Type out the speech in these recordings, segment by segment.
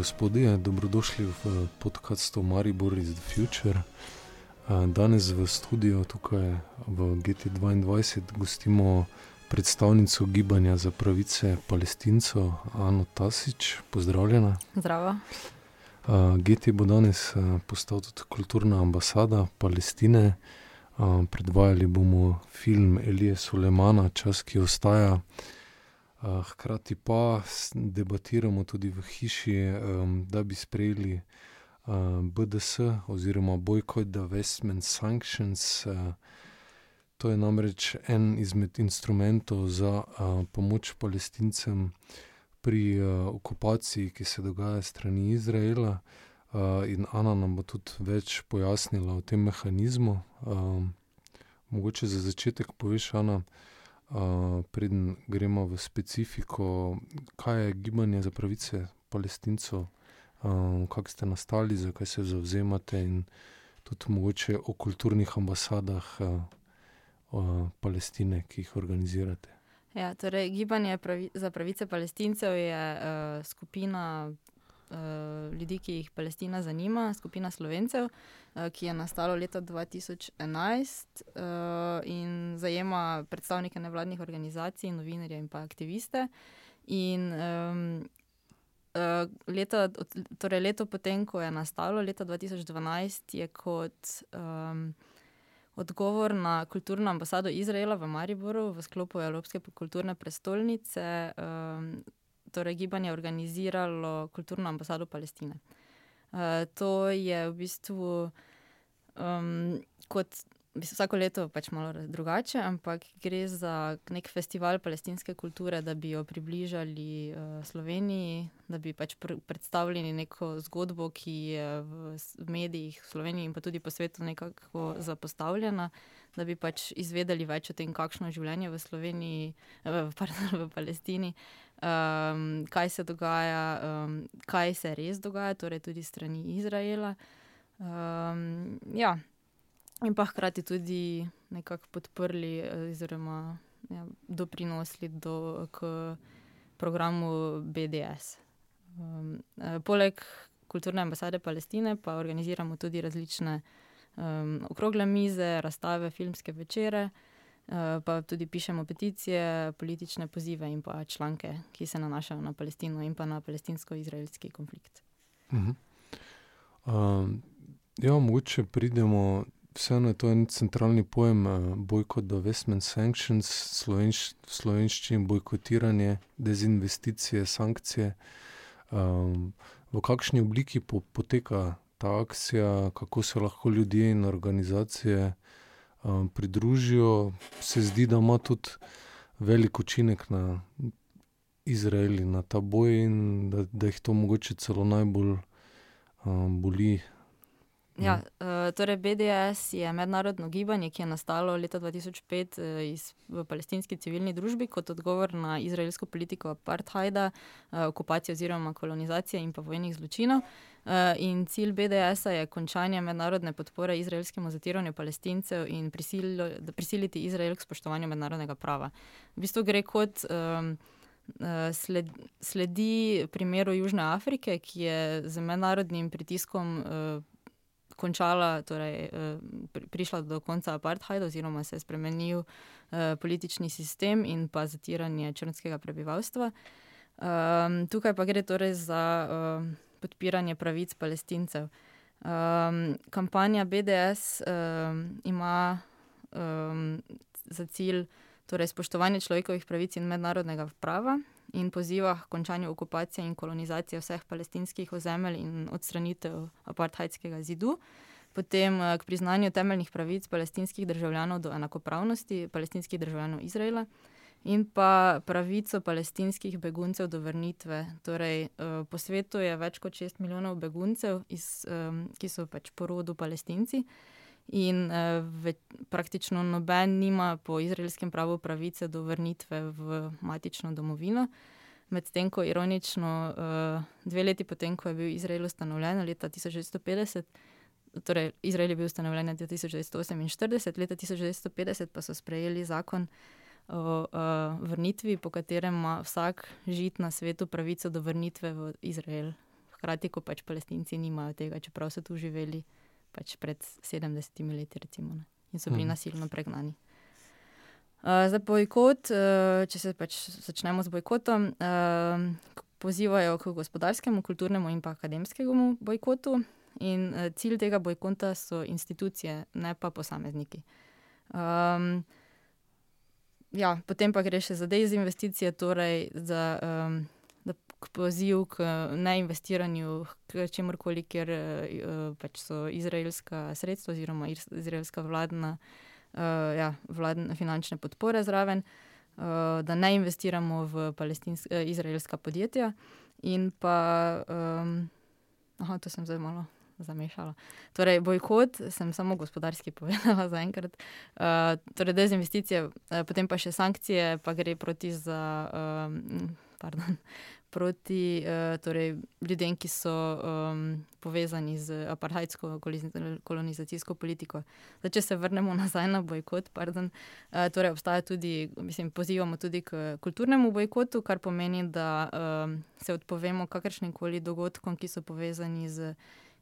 gospodje, dobrodošli v podkastu Maribor iz The Future. Danes v studiu tukaj v GT2 gostimo predstavnico gibanja za pravice palestincev, Ano Tasič. Pozdravljena. Zdravo. GT bo danes postal tudi kulturna ambasada Palestine. Predvajali bomo film Elije Sulemana, Čas, ki ostaja. Hkrati pa debatiramo tudi v hiši, da bi sprejeli BDS oziroma Boycott, Divestment, Sanctions. To je namreč en izmed instrumentov za pomoč Palestincem pri okupaciji, ki se dogaja s strani Izraela. In Ana nam bo tudi več pojasnila o tem mehanizmu. Mogoče za začetek poveš, Ana, preden gremo v specifiko, kaj je gibanje za pravice Palestincev, kako ste nastali, za kaj se zavzemate, in tudi mogoče o kulturnih ambasadah Palestine, ki jih organizirate. Ja, torej Gibanje za pravice Palestincev je skupina ljudi, ki jih Palestina zanima, skupina Slovencev, ki je nastala leta dva tisoč enajst, in zajema predstavnike nevladnih organizacij, novinarje in pa aktiviste. In leta torej leto po tem, ko je nastalo, leta dva tisoč dvanajst, je kot odgovor na kulturno ambasado Izraela v Mariboru v sklopu Evropske kulturne prestolnice torej gibanje organiziralo kulturno ambasado Palestine. to je v bistvu kot vsako leto pač malo drugače, ampak gre za neki festival palestinske kulture, da bi jo približali Sloveniji, da bi pač predstavili neko zgodbo, ki je v medijih v Sloveniji in pa tudi po svetu nekako zapostavljena. Da bi pač izvedeli več o tem, kakšno je življenje v Sloveniji, pardon, v Palestini. Kaj se dogaja, kaj se res dogaja, torej tudi strani Izraela. ja. In pa hkrati tudi nekako podprli oziroma, ja, doprinesli do k programu BDS. poleg kulturne ambasade Palestine pa organiziramo tudi različne okrogle mize, razstave, filmske večere, pa tudi pišemo peticije, politične pozive in pa članke, ki se nanašajo na Palestino in pa na palestinsko-izraelski konflikt. ja, mogoče pridemo, vseeno je to en centralni pojem, Boycott, Divestment, Sanctions, v slovenščini bojkotiranje, dezinvesticije, sankcije. v kakšni obliki poteka ta akcija, kako se lahko ljudje in organizacije pridružijo? Se zdi, da ima tudi velik učinek na Izrael in na ta boj in da, da jih to mogoče celo najbolj boli. Ja, torej BDS je mednarodno gibanje, ki je nastalo leta dva tisoč pet iz, v palestinski civilni družbi kot odgovor na izraelsko politiko apartheida, okupacije oziroma kolonizacije in pa vojnih zločinov. In cilj BDS-a je končanje mednarodne podpore izraelskemu zatiranju Palestincev in prisiliti Izrael k spoštovanju mednarodnega prava. V bistvu gre kot sledi primeru Južne Afrike, ki je z mednarodnim pritiskom končala, torej prišla do konca apartheida oziroma se je spremenil politični sistem in pa zatiranje črnskega prebivalstva. tukaj pa gre torej za podpiranje pravic Palestincev. kampanja BDS ima za cilj torej spoštovanje človekovih pravic in mednarodnega prava in poziva h končanju okupacije in kolonizacije vseh palestinskih ozemelj in odstranitev apartheidskega zidu. Potem k priznanju temeljnih pravic palestinskih državljanov do enakopravnosti palestinskih državljanov Izraela in pa pravico palestinskih beguncev do vrnitve. Torej po svetu je več kot šest milijonov beguncev iz, ki so pač po rodu Palestinci. In praktično noben nima po izraelskem pravu pravice do vrnitve v matično domovino. Medtem ko ironično dve leti po tem, ko je bil Izrael ustanovljen, leta tisoč devetsto petdeset, torej Izrael je bil ustanovljen leta tisoč devetsto oseminštirideset, leta tisoč devetsto petdeset pa so sprejeli zakon o uh, vrnitvi, po katerem ima vsak žid na svetu pravico do vrnitve v Izrael. Hkrati, ko pač palestinci nimajo tega, čeprav so tu živeli pač pred 70 leti, recimo, ne, in so bili hmm. nasilno pregnani. Uh, za bojkot, uh, če se pač začnemo z bojkotom, uh, pozivajo k gospodarskemu, kulturnemu in pa akademskemu bojkotu. In uh, cilj tega bojkota so institucije, ne pa posamezniki. Um, ja, potem pa gre še za dezinvesticije, torej za um, poziv k neinvestiranju, k čemorkoli, kjer uh, pač so izraelska sredstva oziroma izraelska vladna, uh, ja, vladne finančne podpore zraven. Uh, da ne investiramo v izraelska podjetja, in pa, um, aha, to sem zdaj malo zamešala. Torej, bojkot sem samo gospodarski povedala za enkrat. Uh, torej, dezinvesticije, uh, potem pa še sankcije, pa gre proti za. Um, pardon, proti uh, torej, ljudem, ki so um, povezani z apartheidsko kolonizacijsko politiko. Zdaj, če se vrnemo nazaj na bojkot, pardon, uh, torej obstaja tudi, mislim, pozivamo tudi k kulturnemu bojkotu, kar pomeni, da um, se odpovemo kakršnim koli dogodkom, ki so povezani z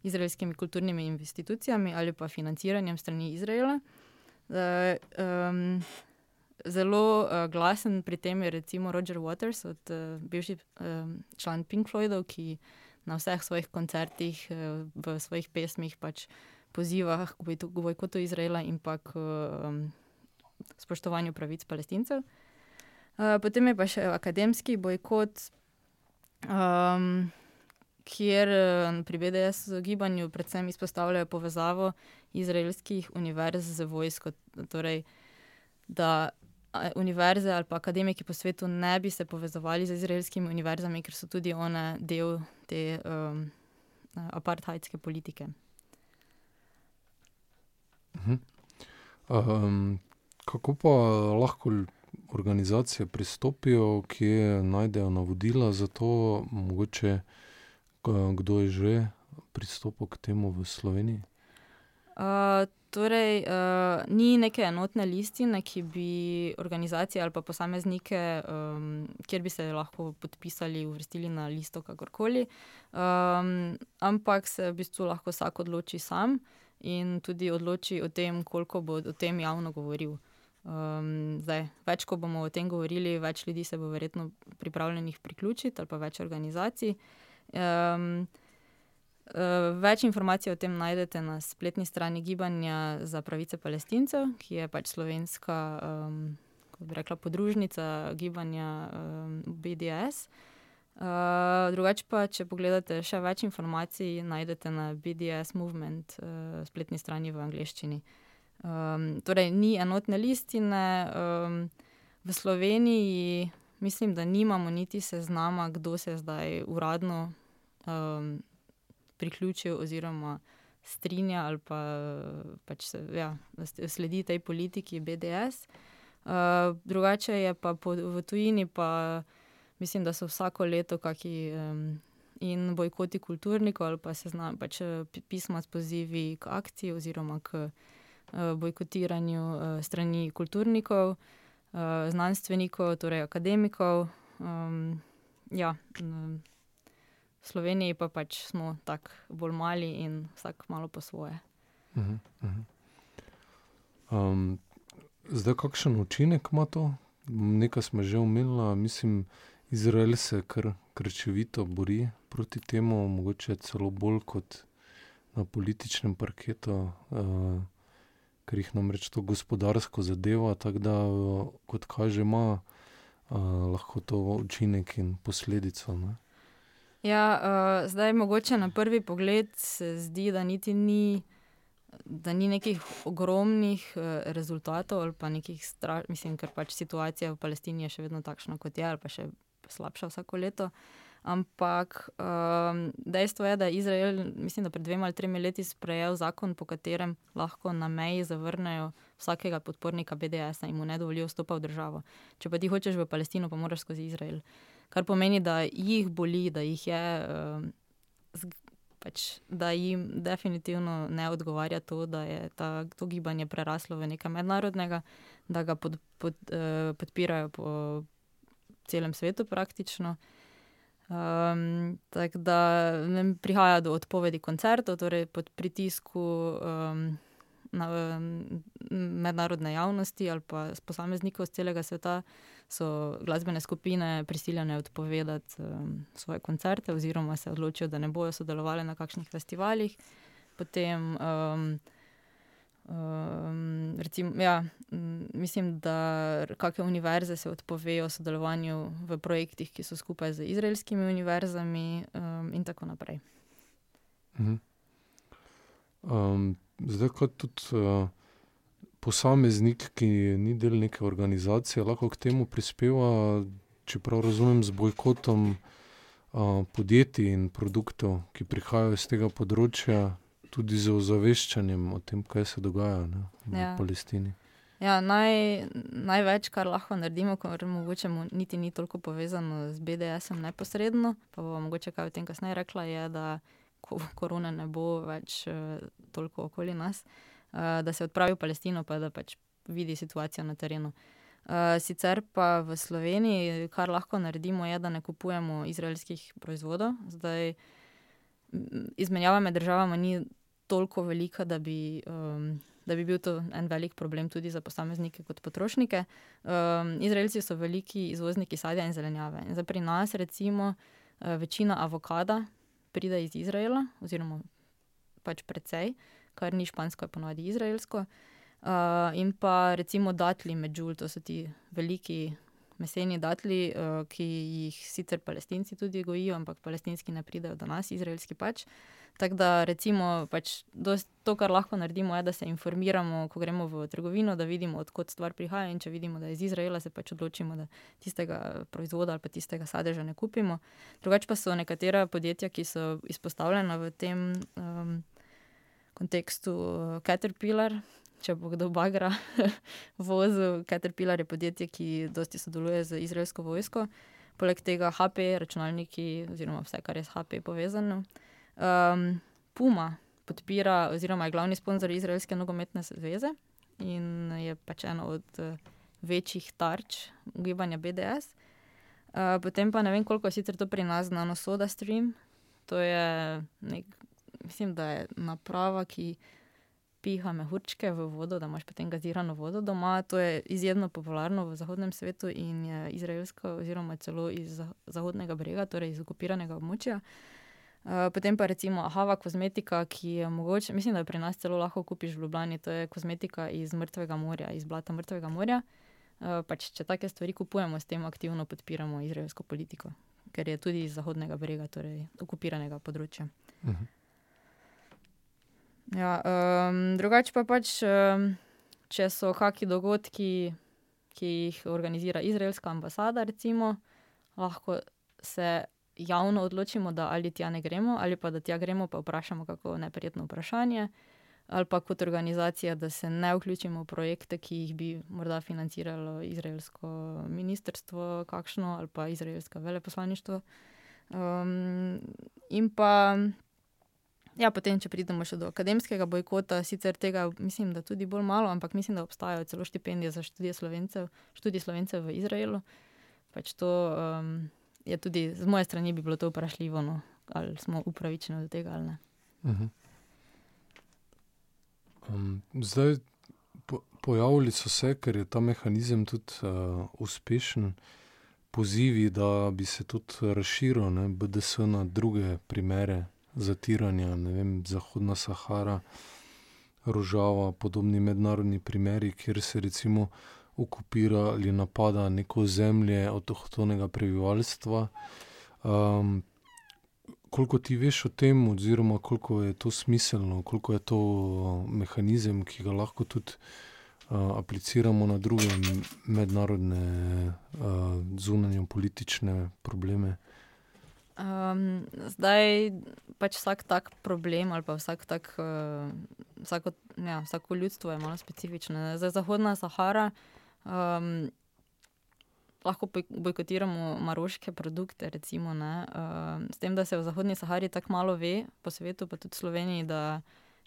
izraelskimi kulturnimi institucijami ali pa financiranjem strani Izraela. Uh, um, zelo uh, glasen pri tem je recimo Roger Waters, od, uh, bivši um, član Pink Floydov, ki na vseh svojih koncertih, uh, v svojih pesmih pač poziva k bojkotu Izraela in pa k um, spoštovanju pravic palestincev. Uh, potem je pa še akademski bojkot, um, kjer pri BDS gibanju predvsem izpostavljajo povezavo izraelskih univerz z vojsko. Torej, da univerze ali pa akademiki po svetu ne bi se povezovali z izraelskimi univerzami, ker so tudi one del te um, apartheidske politike. Um, kako pa lahko organizacije pristopijo, kje najdejo navodila za to, mogoče kdo je že pristopil k temu v Sloveniji? Uh, Torej, uh, ni neke enotne listine, ki bi organizacije ali pa posameznike, um, kjer bi se lahko podpisali, uvrstili na listo, kakorkoli. Um, ampak se v bistvu lahko vsak odloči sam in tudi odloči o tem, koliko bo o tem javno govoril. Um, zdaj, več, ko bomo o tem govorili, več ljudi se bo verjetno pripravljenih priključiti, ali pa več organizacij. Um, več informacij o tem najdete na spletni strani Gibanja za pravice palestincev, ki je pač slovenska, um, kot bi rekla, podružnica gibanja um, BDS. Uh, eh, drugače pa, če pogledate še več informacij, najdete na BDS Movement uh, spletni strani v angleščini. Um, torej, ni enotne listine. Um, v Sloveniji mislim, da nimamo niti seznama, kdo se zdaj uradno um, priključil oziroma strinja ali pa, pač se, ja, sledi tej politiki BDS. Uh, drugače je pa po, v tujini, pa mislim, da so vsako leto kakšni um, in bojkoti kulturnikov ali pa se znam pač pisma s pozivi k akciji oziroma k uh, bojkotiranju uh, strani kulturnikov, uh, znanstvenikov, torej akademikov. Um, ja, v Sloveniji pa pač smo tako bolj mali in vsak malo po svoje. Um, zdaj, kakšen učinek ima to? Nekaj smo že omenili, mislim, Izrael se kar krčevito bori proti temu, mogoče celo bolj kot na političnem parketu, uh, ker jih namreč to gospodarsko zadeva, tako da, uh, kot kaže, ima uh, lahko to učinek in posledico. Ne? Ja, uh, zdaj mogoče na prvi pogled se zdi, da niti ni, da ni nekih ogromnih uh, rezultatov ali pa nekih strašnih, mislim, ker pač situacija v Palestini je še vedno takšna, kot je, ali pa še slabša vsako leto. Ampak um, dejstvo je, da je Izrael, mislim, da pred dvema ali tremi leti sprejel zakon, po katerem lahko na meji zavrnejo vsakega podpornika BDS-a in mu ne dovolijo vstopa v državo. Če pa ti hočeš v Palestino, pa moraš skozi Izrael. Kar pomeni, da jih boli, da jih je. Uh, Pač, da jim definitivno ne odgovarja to, da je ta, to gibanje preraslo v nekaj mednarodnega, da ga pod, pod, uh, podpirajo po celem svetu praktično. Um, tako da ne, prihaja do odpovedi koncertov, torej pod pritisku um, na, um, mednarodne javnosti ali pa posameznikov z celega sveta so glasbene skupine prisiljene odpovedati um, svoje koncerte oziroma se odločijo, da ne bodo sodelovali na kakšnih festivalih. Potem um, Um, recimo, ja, mislim, da kakšne univerze se odpovejo sodelovanju v projektih, ki so skupaj z izraelskimi univerzami, um, in tako naprej. Um, zdaj, kot tudi uh, posameznik, ki ni del neke organizacije, lahko k temu prispeva, čeprav razumem, z bojkotom uh, podjetij in produktov, ki prihajajo iz tega področja, tudi z ozaveščanjem o tem, kaj se dogaja ne, v ja. Palestini. Ja, naj, največ, kar lahko naredimo, kar mogoče niti ni toliko povezano z BDS-om neposredno, pa bo mogoče kaj o tem kasneje rekla, je, da ko korona ne bo več uh, toliko okoli nas, uh, da se odpravi v Palestino, pa da pač vidi situacijo na terenu. Uh, sicer pa v Sloveniji, kar lahko naredimo, je, da ne kupujemo izraelskih proizvodov. Zdaj, izmenjava med državami ni toliko velika, da bi, um, da bi bil to en velik problem tudi za posameznike kot potrošnike. Um, Izraelci so veliki izvozniki sadja in zelenjave. In pri nas, recimo, uh, večina avokada pride iz Izraela, oziroma pač precej, kar ni špansko, je ponovadi izraelsko. Uh, in pa recimo datli medžul, to so ti veliki meseni datli, uh, ki jih sicer palestinci tudi gojijo, ampak palestinski ne pridejo do nas, izraelski pač. Tako da, recimo, pač to, kar lahko naredimo, je, da se informiramo, ko gremo v trgovino, da vidimo, odkot stvar prihaja. In če vidimo, da je iz Izraela, se pač odločimo, da tistega proizvoda ali pa tistega sadeža ne kupimo. Drugače pa so nekatera podjetja, ki so izpostavljena v tem um, kontekstu, Caterpillar. Če bo kdo bagra vozil, Caterpillar je podjetje, ki dosti sodeluje z izraelsko vojsko, poleg tega HP, računalniki, oziroma vse, kar je s HP povezano. Um, Puma podpira, oziroma je glavni sponzor Izraelske nogometne zveze in je pač ena od uh, večjih tarč gibanja BDS. Uh, eh, potem pa ne vem, koliko je sicer to pri nas znano, Soda Stream. To je, nek, mislim, da je naprava, ki piha mehurčke v vodo, da imaš potem gazirano vodo doma. To je izjemno popularno v zahodnem svetu in je izraelsko, oziroma celo iz zahodnega brega, torej iz okupiranega območja. Uh, Eh, potem pa recimo Hava kozmetika, ki je mogoče, mislim, da pri nas celo lahko kupiš v Ljubljani, to je kozmetika iz mrtvega morja, iz blata mrtvega morja. Uh, pač, če take stvari kupujemo, s tem aktivno podpiramo izraelsko politiko, ker je tudi iz zahodnega brega, torej okupiranega področja. Uh mhm. -huh. ja, um, drugače pa pač, um, če so kakšni dogodki, ki jih organizira izraelska ambasada, recimo, lahko se javno odločimo, da ali tja ne gremo, ali pa da tja gremo, pa vprašamo, kako neprijetno vprašanje, ali pa kot organizacija, da se ne vključimo v projekte, ki jih bi morda financiralo izraelsko ministrstvo, kakšno ali pa izraelsko veleposlaništvo. Um, in pa. Ja, potem, če pridemo še do akademskega bojkota, sicer tega mislim, da tudi bolj malo, ampak mislim, da obstajajo celo štipendije za študije slovencev, študije slovencev v Izraelu. Pač to, um, je tudi z moje strani bi bilo to vprašljivo, no, ali smo upravičeni do tega ali ne. Uh -huh. um, zdaj, po, pojavili so se, ker je ta mehanizem tudi uh, uspešen, pozivi, da bi se tudi razširil ne, BDS na druge primere zatiranja, ne vem, Zahodna Sahara, Rožava, podobni mednarodni primeri, kjer se recimo okupira ali napada neko zemlje avtohtonega prebivalstva. Um, koliko ti veš o tem, oziroma koliko je to smiselno, koliko je to mehanizem, ki ga lahko tudi uh, apliciramo na druge mednarodne, uh, zunanje politične probleme. Um, zdaj pač vsak tak problem ali pa vsak tak, uh, vsako, ja, vsako ljudstvo je malo specifično. Zdaj, Zahodna Sahara, uh, Um, lahko bojkotiramo maroške produkte, recimo, uh, s tem, da se v Zahodni Sahari tako malo ve, po svetu, pa tudi v Sloveniji, da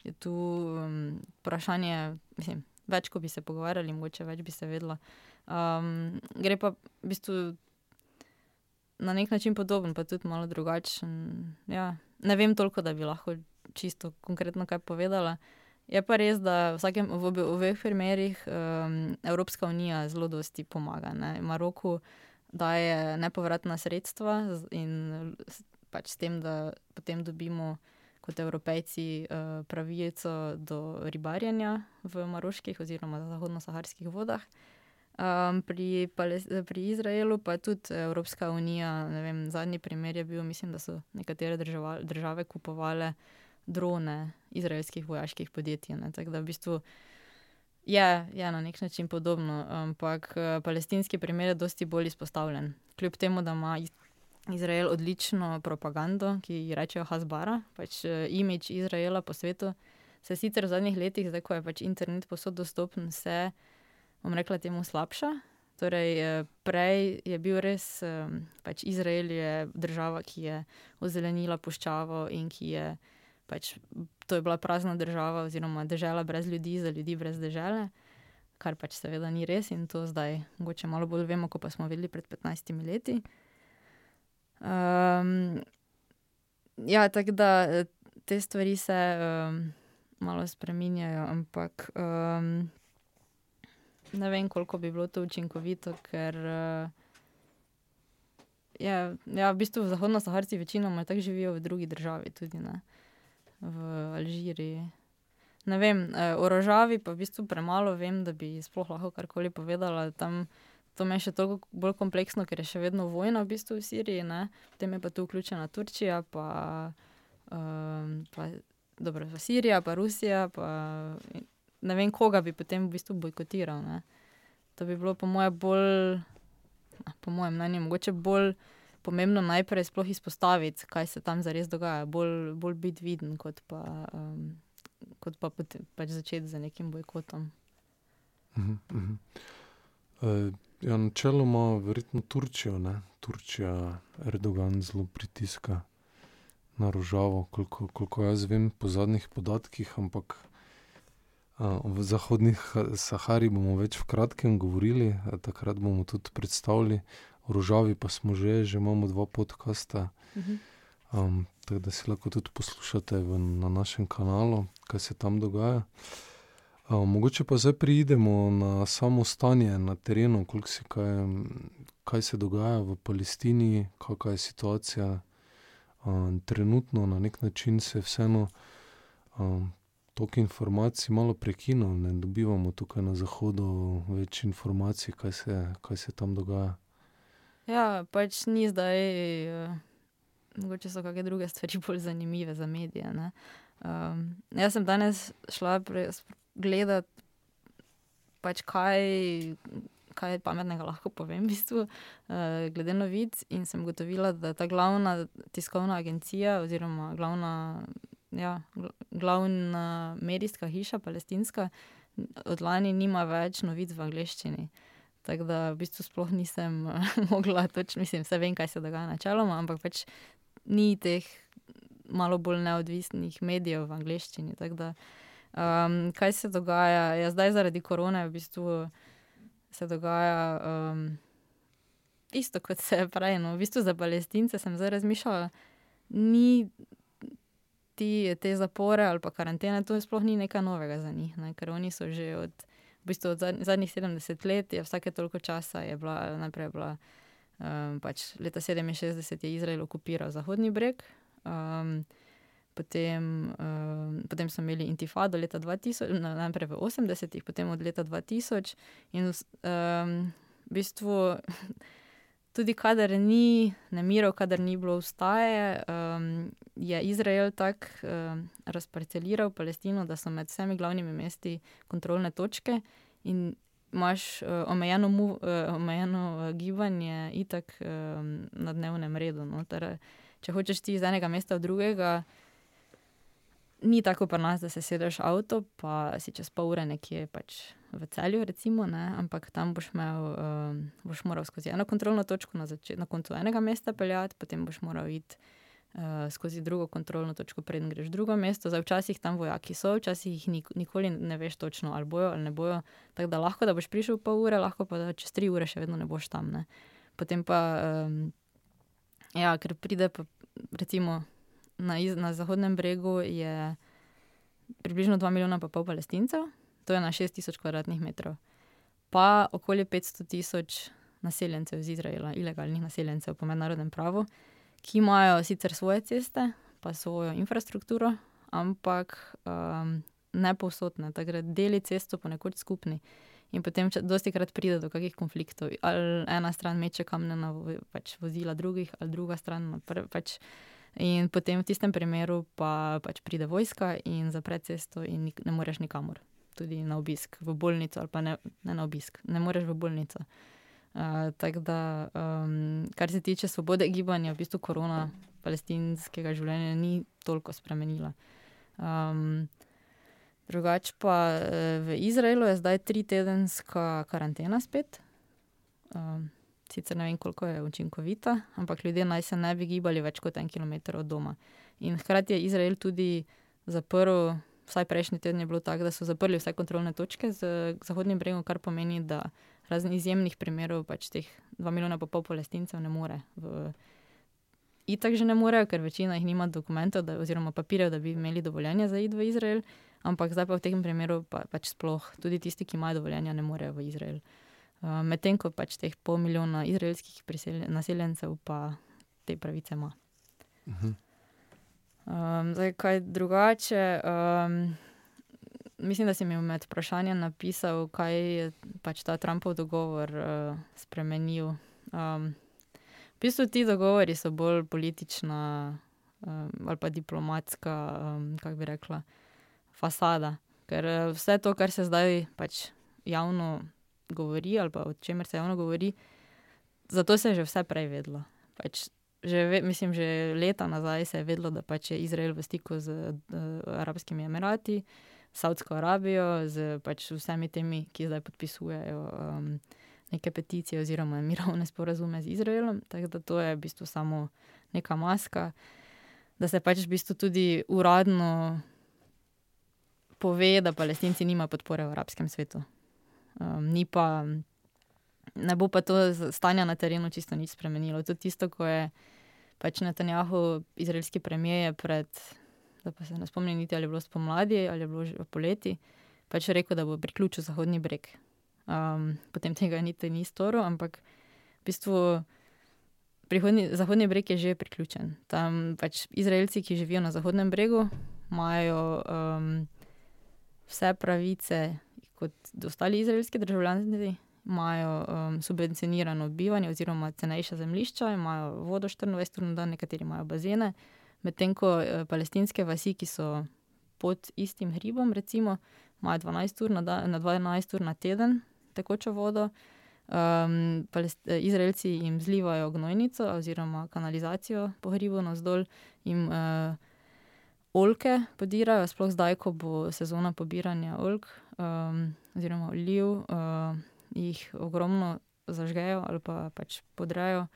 je tu um, vprašanje, mislim, več, ko bi se pogovarjali, mogoče več bi se vedlo. Um, gre pa v bistvu na nek način podoben, pa tudi malo drugačen. Ja. Ne vem toliko, da bi lahko čisto konkretno kaj povedala. Je pa res, da vsakem, v obeh primerih um, Evropska unija zelo dosti pomaga. Ne. Maroku daje nepovratna sredstva in pač s tem, da potem dobimo kot evropejci uh, pravico do ribarjenja v maroških oziroma zahodno-saharskih vodah. Um, pri, pri Izraelu pa tudi Evropska unija, vem, zadnji primer je bil, mislim, da so nekatere država, države kupovale drone izraelskih vojaških podjetij. Tako da v bistvu je, je na nek način podobno, ampak palestinski primer je dosti bolj izpostavljen. Kljub temu, da ima Izrael odlično propagando, ki ji rečejo Hasbara, pač imič Izraela po svetu, se sicer v zadnjih letih, zdaj ko je pač internet posod dostopen, se bom rekla, temu slabša. Torej, prej je bil res, pač Izrael je država, ki je ozelenila puščavo in ki je, pač, to je bila prazna država, oziroma država brez ljudi, za ljudi brez države, kar pač seveda ni res in to zdaj, mogoče malo bolj vemo, kot pa smo videli pred 15 leti. Um, ja, tako da eh, te stvari se um, malo spremenjajo, ampak. Um, ne vem, koliko bi bilo to učinkovito, ker uh, je, ja, v bistvu zahodno-saharci večinoma tako živijo v drugi državi, tudi v Alžiriji. Ne vem, uh, o rožavi pa v bistvu premalo vem, da bi sploh lahko karkoli povedala. Tam, to me še toliko bolj kompleksno, ker je še vedno vojna v bistvu v Siriji, ne. potem je pa tu vključena Turčija, pa, um, pa dobro, Sirija, pa Rusija. Pa, ne vem, koga bi potem v bistvu bojkotiral. Ne. To bi bilo, po mojem, bolj, po mojem mnenju, mogoče bolj pomembno najprej sploh izpostaviti, kaj se tam zares dogaja, bolj, bolj biti viden, kot pa, um, kot pa pač začeti z nekim bojkotom. Uh -huh, uh -huh. Uh, ja, načeloma, verjetno Turčijo, ne? Turčija, Erdogan zelo pritiska na rožavo, koliko, koliko jaz vem po zadnjih podatkih, ampak V Zahodni Sahari bomo več v kratkem govorili, takrat bomo tudi predstavili, v Rožavi pa smo že, že imamo dva podcasta. Um, tako da si lahko tudi poslušate v, na našem kanalu, kaj se tam dogaja. Um, mogoče pa zdaj pridemo na samo stanje na terenu, si kaj, kaj se dogaja v Palestini, kakšna je situacija. Um, trenutno na nek način se vseeno um, toliko informacij malo prekinil, ne dobivamo tukaj na zahodu več informacij, kaj se, kaj se tam dogaja. Ja, pač ni zdaj, uh, mogoče so kakšne druge stvari bolj zanimive za medije. Um, jaz sem danes šla gledati, pač kaj, kaj pametnega lahko povem, v bistvu, uh, glede novic. In sem ugotovila, da ta glavna tiskovna agencija, oziroma glavna ja, glavna medijska hiša, palestinska, od lani nima več novic v angleščini. Tako da v bistvu sploh nisem mogla, točno mislim, vse vem, kaj se dogaja načeloma, ampak pač ni teh malo bolj neodvisnih medijev v angleščini. Da, um, kaj se dogaja? Ja, zdaj zaradi korone v bistvu se dogaja um, isto, kot se prej. No. V bistvu za palestince sem zdaj razmišljala, ni ti te zapore ali pa karantene, to sploh ni nekaj novega za njih, ne? ker oni so že od, v bistvu od zadnjih 70 let, je vsake toliko časa je bila, najprej je bila, um, pač leta 67 je Izrael okupiral Zahodni breg. Um, Potem, um, potem so imeli intifado leta 2000, najprej v 80-ih, potem od leta 2000. In um, v bistvu tudi kadar ni nemirov, kadar ni bilo vstaje, um, je Izrael tako um, razparceliral Palestino, da so med vsemi glavnimi mesti kontrolne točke in imaš uh, omejeno, mu, uh, omejeno uh, gibanje itak um, na dnevnem redu. No? Tere, če hočeš ti iz enega mesta v drugega, ni tako pri nas, da se sedeš avto, pa si čez pol ure nekje pač v celju, recimo, ne? ampak tam boš, imel, um, boš moral skozi eno kontrolno točko na, na koncu enega mesta peljati, potem boš moral iti uh, skozi drugo kontrolno točko, preden greš v drugo mesto. Zdaj, včasih tam vojaki so, včasih jih nik nikoli ne veš točno, ali bojo ali ne bojo. Tako da lahko, da boš prišel pol ure, lahko pa da čez tri ure še vedno ne boš tam. Ne. Potem pa, um, ja, ker pride pa recimo na, iz, na Zahodnem bregu, je približno 2 milijona pa pol palestincev, to je na 6000 km2, pa okoli 500 tisoč naseljencev iz Izraela, ilegalnih naseljencev po mednarodnem pravu, ki imajo sicer svoje ceste, pa svojo infrastrukturo, ampak um, ne povsodne, tako da deli cesto ponekod skupni. In potem, dosti krat pride do kakih konfliktov, ali ena stran meče kamne na pač, vozila drugih, ali druga stran. Pač, in potem v tistem primeru pa pač pride vojska in zapre cesto, in ne moreš nikamor, tudi na obisk, v bolnico, ali pa ne, ne na obisk, ne moreš v bolnico. Uh, Tako da, um, kar se tiče svobode gibanja, v bistvu korona palestinskega življenja ni toliko spremenila. Um, drugače pa v Izraelu je zdaj tri tedenska karantena spet. Um, sicer ne vem, koliko je učinkovita, ampak ljudje naj se ne bi gibali več kot en kilometer od doma. In hkrati je Izrael tudi zaprl, vsaj prejšnji teden je bilo tako, da so zaprli vse kontrolne točke z Zahodnim bregom, kar pomeni, da razen izjemnih primerov, pač teh dva milijona pa pol palestincev ne more. V... Itak že ne morejo, ker večina jih nima dokumentov da, oziroma papirjev, da bi imeli dovoljenje za id v Izrael, ampak zdaj pa v tem primeru pa, pač sploh tudi tisti, ki imajo dovoljenje, ne morejo v Izrael. Uh, Medtem ko pač teh pol milijona izraelskih naseljencev pa te pravice ima. Uh -huh. um, zdaj, kaj drugače. Um, mislim, da si mi med vprašanjem napisal, kaj je pač ta Trumpov dogovor uh, spremenil. Um, v bistvu ti dogovori so bolj politična um, ali pa diplomatska, um, kako bi rekla, fasada. Ker vse to, kar se zdaj pač javno govori, ali o čemer se javno govori, zato se je že vse prej vedlo. Pač že, mislim, že leta nazaj se je vedlo, da pač je Izrael v stiku z uh, Arabskimi Emirati. Saudsko Arabijo, z pač vsemi temi, ki zdaj podpisujejo um, neke peticije oziroma mirovne sporazume z Izraelom. Tako da to je v bistvu samo neka maska, da se pač v bistvu tudi uradno pove, da palestinci nimajo podpore v arabskem svetu. Um, ni pa, ne bo pa to stanje na terenu čisto nič spremenilo. Je tisto, ko je pač Netanjahu, izraelski premijer, pred da pa se ne spomnim, niti ali je bilo spomladi ali je bilo že poleti, pač rekel, da bo priključil Zahodni breg. Um, potem tega niti ni storil, ampak v bistvu prihodni, Zahodni breg je že priključen. Tam pač Izraelci, ki živijo na Zahodnem bregu, imajo um, vse pravice kot ostali izraelski državljani. Imajo um, subvencionirano bivanje, oziroma cenejša zemljišča, imajo vodo 24 ur na dan, nekateri imajo bazene, Medtem ko uh, palestinske vasi, ki so pod istim hribom, recimo, imajo 12 ur na, da, na 12 ur na teden tekočo vodo, um, Izraelci jim zlivajo gnojnico oziroma kanalizacijo po hribu navzdol, jim uh, olke podirajo, sploh zdaj, ko bo sezona pobiranja olk um, oziroma oliv, uh, jih ogromno zažgejo ali pa pač podrejo.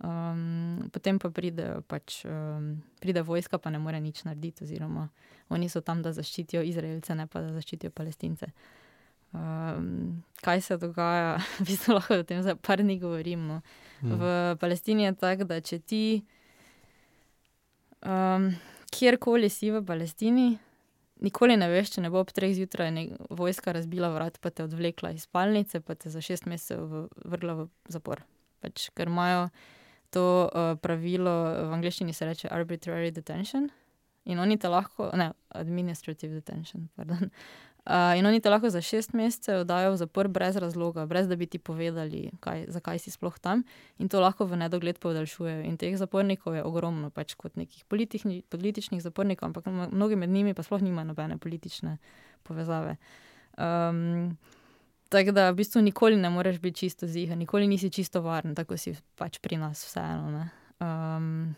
Um, potem pa pride, pač, um, pride vojska, pa ne more nič narediti, oziroma oni so tam, da zaščitijo Izraelce, ne pa da zaščitijo Palestince. Um, kaj se dogaja, v bistvu lahko o tem za par dni govorim. No. Mm. V Palestini je tako, da če ti um, kjerkoli si v Palestini, nikoli ne veš, če ne bo ob treh zjutraj vojska razbila vrat, pa te odvlekla iz spalnice, pa te za šest mesecev vrgla v zapor. Pač, ker imajo to uh, pravilo v angleščini se reče arbitrary detention. In oni te lahko, ne, administrative detention, pardon. Uh, in oni te lahko za šest mesecev dajo v zapor brez razloga, brez da bi ti povedali, kaj, zakaj si sploh tam, in to lahko v nedogled podaljšujejo. In teh zapornikov je ogromno, pač kot nekih politični, političnih zapornikov, ampak mnogi med njimi pa sploh nimajo nobene politične povezave. Um, Tako da v bistvu nikoli ne moreš biti čisto ziha, nikoli nisi čisto varen, tako si pač pri nas vseeno. Um,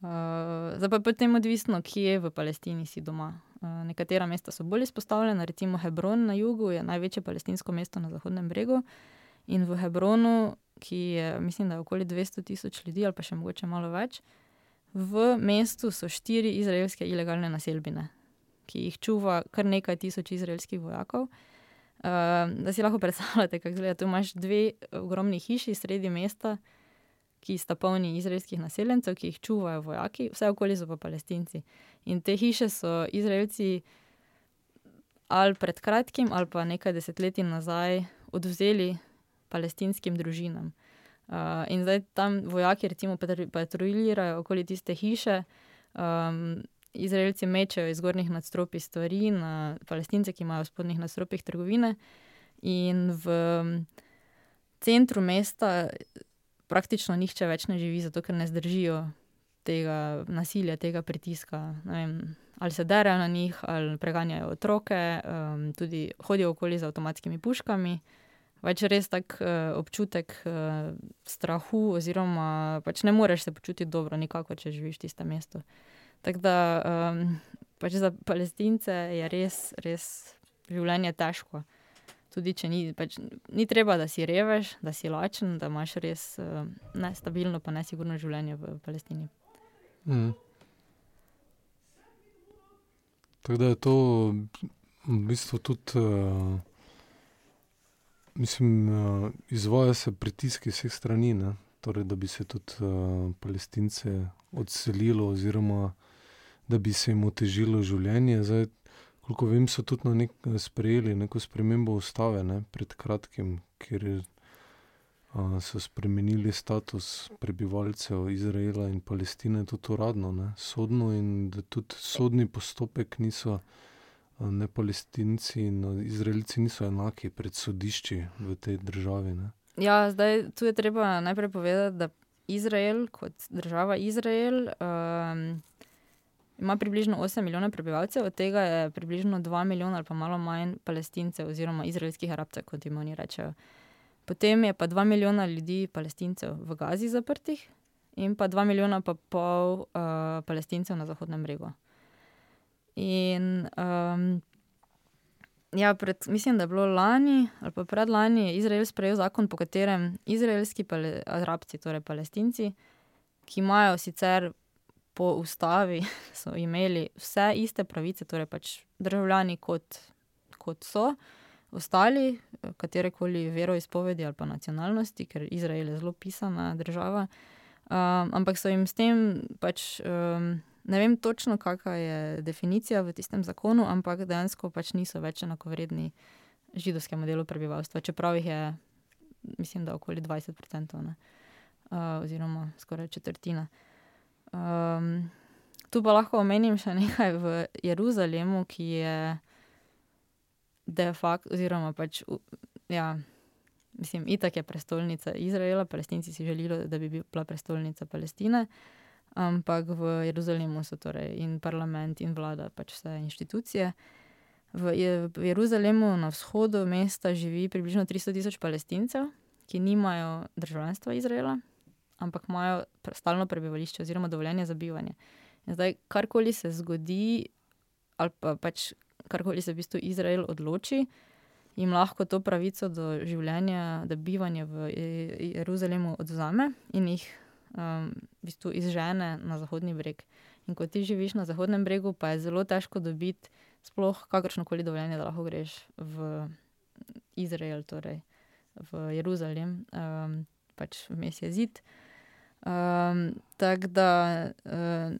uh, zdaj pa je potem odvisno, kje v Palestini si doma. Uh, nekatera mesta so bolj izpostavljena, recimo Hebron na jugu je največje palestinsko mesto na Zahodnem bregu. In v Hebronu, ki je, mislim, da je okoli 200 tisoč ljudi ali pa še mogoče malo več, V mestu so štiri izraelske ilegalne naselbine, ki jih čuva kar nekaj tisoč izraelskih vojakov. Uh, da si lahko predstavljate, kako izgleda. Tu imaš dve ogromni hiši sredi mesta, ki sta polni izraelskih naseljencev, ki jih čuvajo vojaki, vse okoli so pa palestinci. In te hiše so Izraelci ali pred kratkim, ali pa nekaj desetletij nazaj odvzeli palestinskim družinam. Uh, in zdaj tam vojaki, recimo, patruljirajo okoli tiste hiše, um, Izraelci mečejo iz zgornjih nadstropij stvari na palestince, ki imajo v spodnjih nadstropjih trgovine. In v centru mesta praktično nihče več ne živi, zato ker ne zdržijo tega nasilja, tega pritiska. Vem, ali se derajo na njih, ali preganjajo otroke, um, tudi hodijo okoli z avtomatskimi puškami. Pač res tak uh, občutek uh, strahu, oziroma pač ne moreš se počutiti dobro, nikako, če živiš v tistem mestu. Tako da um, pač za palestince je res, res življenje težko. Tudi če ni, pač, ni treba, da si reveš, da si lačen, da imaš res uh, nestabilno, pa nesigurno življenje v Palestini. Mm. Tako da je to v bistvu tudi, uh, mislim, uh, izvaja se pritisk iz vseh strani, torej, da bi se tudi uh, Palestince odselilo, oziroma da bi se jim otežilo življenje. Zdaj, koliko vem, so tudi na nek, sprejeli neko spremembo ustave ne, pred kratkim, kjer je so spremenili status prebivalcev Izraela in Palestine, tudi uradno, ne, sodno, in da tudi sodni postopek niso, ne Palestinci in Izraelci niso enaki pred sodišči v tej državi. Ne. Ja, zdaj tu je treba najprej povedati, da Izrael kot država Izrael. Um, Ima približno 8 milijonov prebivalcev, od tega je približno 2 milijona ali pa malo manj palestincev oziroma izraelskih arabcev, kot jim oni rečejo. Potem je pa dva milijona ljudi, palestincev, v Gazi zaprtih, in pa dva milijona pa pol uh, palestincev na Zahodnem bregu. In um, ja, pred, mislim, da je bilo lani ali pa predlani, je Izrael sprejel zakon, po katerem izraelski arabci, torej palestinci, ki imajo sicer po ustavi, so imeli vse iste pravice, torej pač državljani kot, kot so ostali, katere koli veroizpovedi ali pa nacionalnosti, ker Izrael je zelo pisana država. Um, ampak so jim s tem pač. Um, Ne vem točno, kakšna je definicija v tistem zakonu, ampak dejansko pač niso več enakovredni židovskemu delu prebivalstva, čeprav jih je, mislim, da okoli 20%, uh, oziroma skoraj četrtina. Um, tu pa lahko omenim še nekaj v Jeruzalemu, ki je de facto, oziroma pač, ja, mislim, itak je prestolnica Izraela, palestinci si želijo, da bi bila prestolnica Palestine, ampak v Jeruzalemu so torej in parlament in vlada, pač vse institucije. V, v Jeruzalemu na vzhodu mesta živi približno 300 tisoč palestincev, ki nimajo državljanstva Izraela, ampak imajo stalno prebivališče oziroma dovoljenje za bivanje. In zdaj, karkoli se zgodi, ali pa pač karkoli se v bistvu Izrael odloči, jim lahko to pravico do življenja, da bivanje v Jeruzalemu odzame in jih um, v bistvu izžene na Zahodni breg. In ko ti živiš na Zahodnem bregu, pa je zelo težko dobiti sploh kakršno koli dovoljenje, da lahko greš v Izrael, torej v Jeruzalem, um, pač vmes je zid. Um, Tako da uh,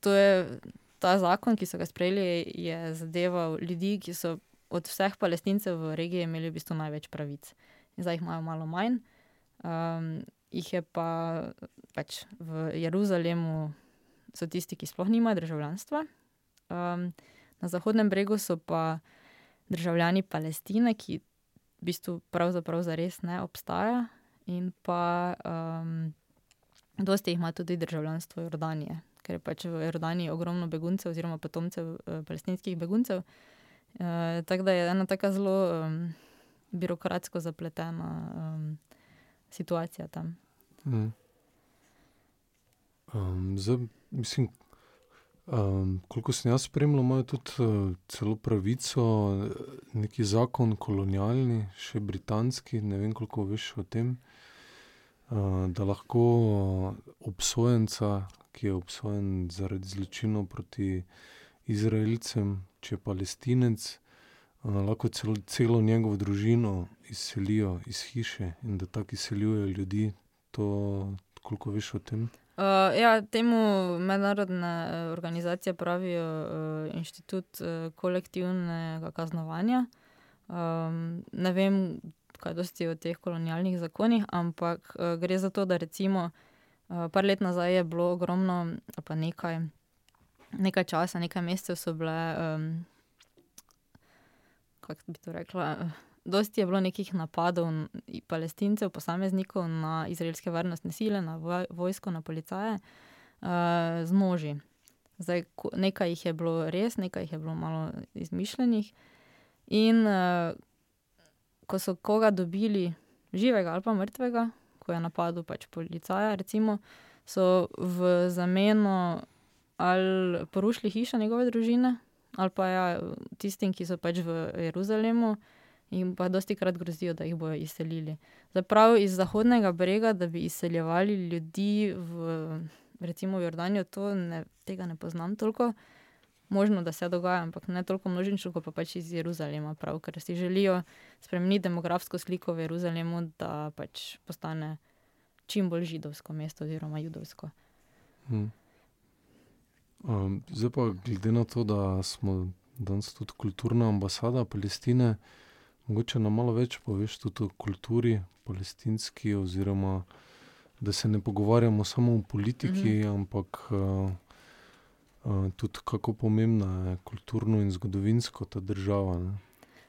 to je ta zakon, ki so ga sprejeli, je zadeval ljudi, ki so od vseh palestincev v regiji imeli v bistvu največ pravic. In zdaj jih imajo malo manj. Um, jih je pa pač v Jeruzalemu, so tisti, ki sploh nimajo državljanstva. Um, na Zahodnem bregu so pa državljani Palestine, ki v bistvu pravzaprav zares ne obstaja, in pa um, dosti jih ima tudi državljanstvo Jordanije, ker je pač v Jordaniji ogromno beguncev oziroma potomcev uh, palestinskih beguncev. Uh, tako da je ena tako zelo um, birokratsko zapletena um, situacija tam. Mm. Um, zdaj, mislim, um, koliko sem jaz spremljal, imajo tudi uh, celo pravico, neki zakon kolonialni, še britanski, ne vem, koliko veš o tem, da lahko obsojenca ki je obsojen zaradi zločinov proti Izraelcem, če je palestinec, lahko celo, celo njegovo družino izselijo iz hiše in da tako izseljujejo ljudi. To, koliko veš o tem? Uh, ja, temu mednarodne organizacije pravijo uh, inštitut uh, kolektivnega kaznovanja. Um, ne vem, kaj dosti o teh kolonialnih zakonih, ampak uh, gre za to, da recimo uh, par let nazaj je bilo ogromno, pa nekaj, nekaj časa, nekaj mesecev so bile. Um, kako bi to rekla. Dosti je bilo nekih napadov palestincev, posameznikov na izraelske varnostne sile, na vojsko, na policaje uh, z noži. Zdaj, nekaj jih je bilo res, nekaj jih je bilo malo izmišljenih. In ko so koga dobili, živega ali pa mrtvega, ko je napadel pač policaja, recimo, so v zameno ali porušili hišo njegove družine, ali pa ja, tistim, ki so pač v Jeruzalemu in pa dosti krat grozijo, da jih bodo izselili. Zaprav iz Zahodnega brega, da bi izseljevali ljudi v recimo Jordanijo, to ne, tega ne poznam toliko. Možno, da se dogaja, ampak ne toliko množično, kot pa pač iz Jeruzalema, prav, ker si želijo spremeniti demografsko sliko v Jeruzalemu, da pač postane čim bolj židovsko mesto oziroma judovsko. Hmm. Um, zdaj pa, glede na to, da smo danes tudi kulturna ambasada Palestine, mogoče nam malo več poveš tudi o kulturi palestinski, oziroma da se ne pogovarjamo samo o politiki, mm -hmm. ampak uh, uh, tudi kako pomembna je kulturno in zgodovinsko ta država. Ne?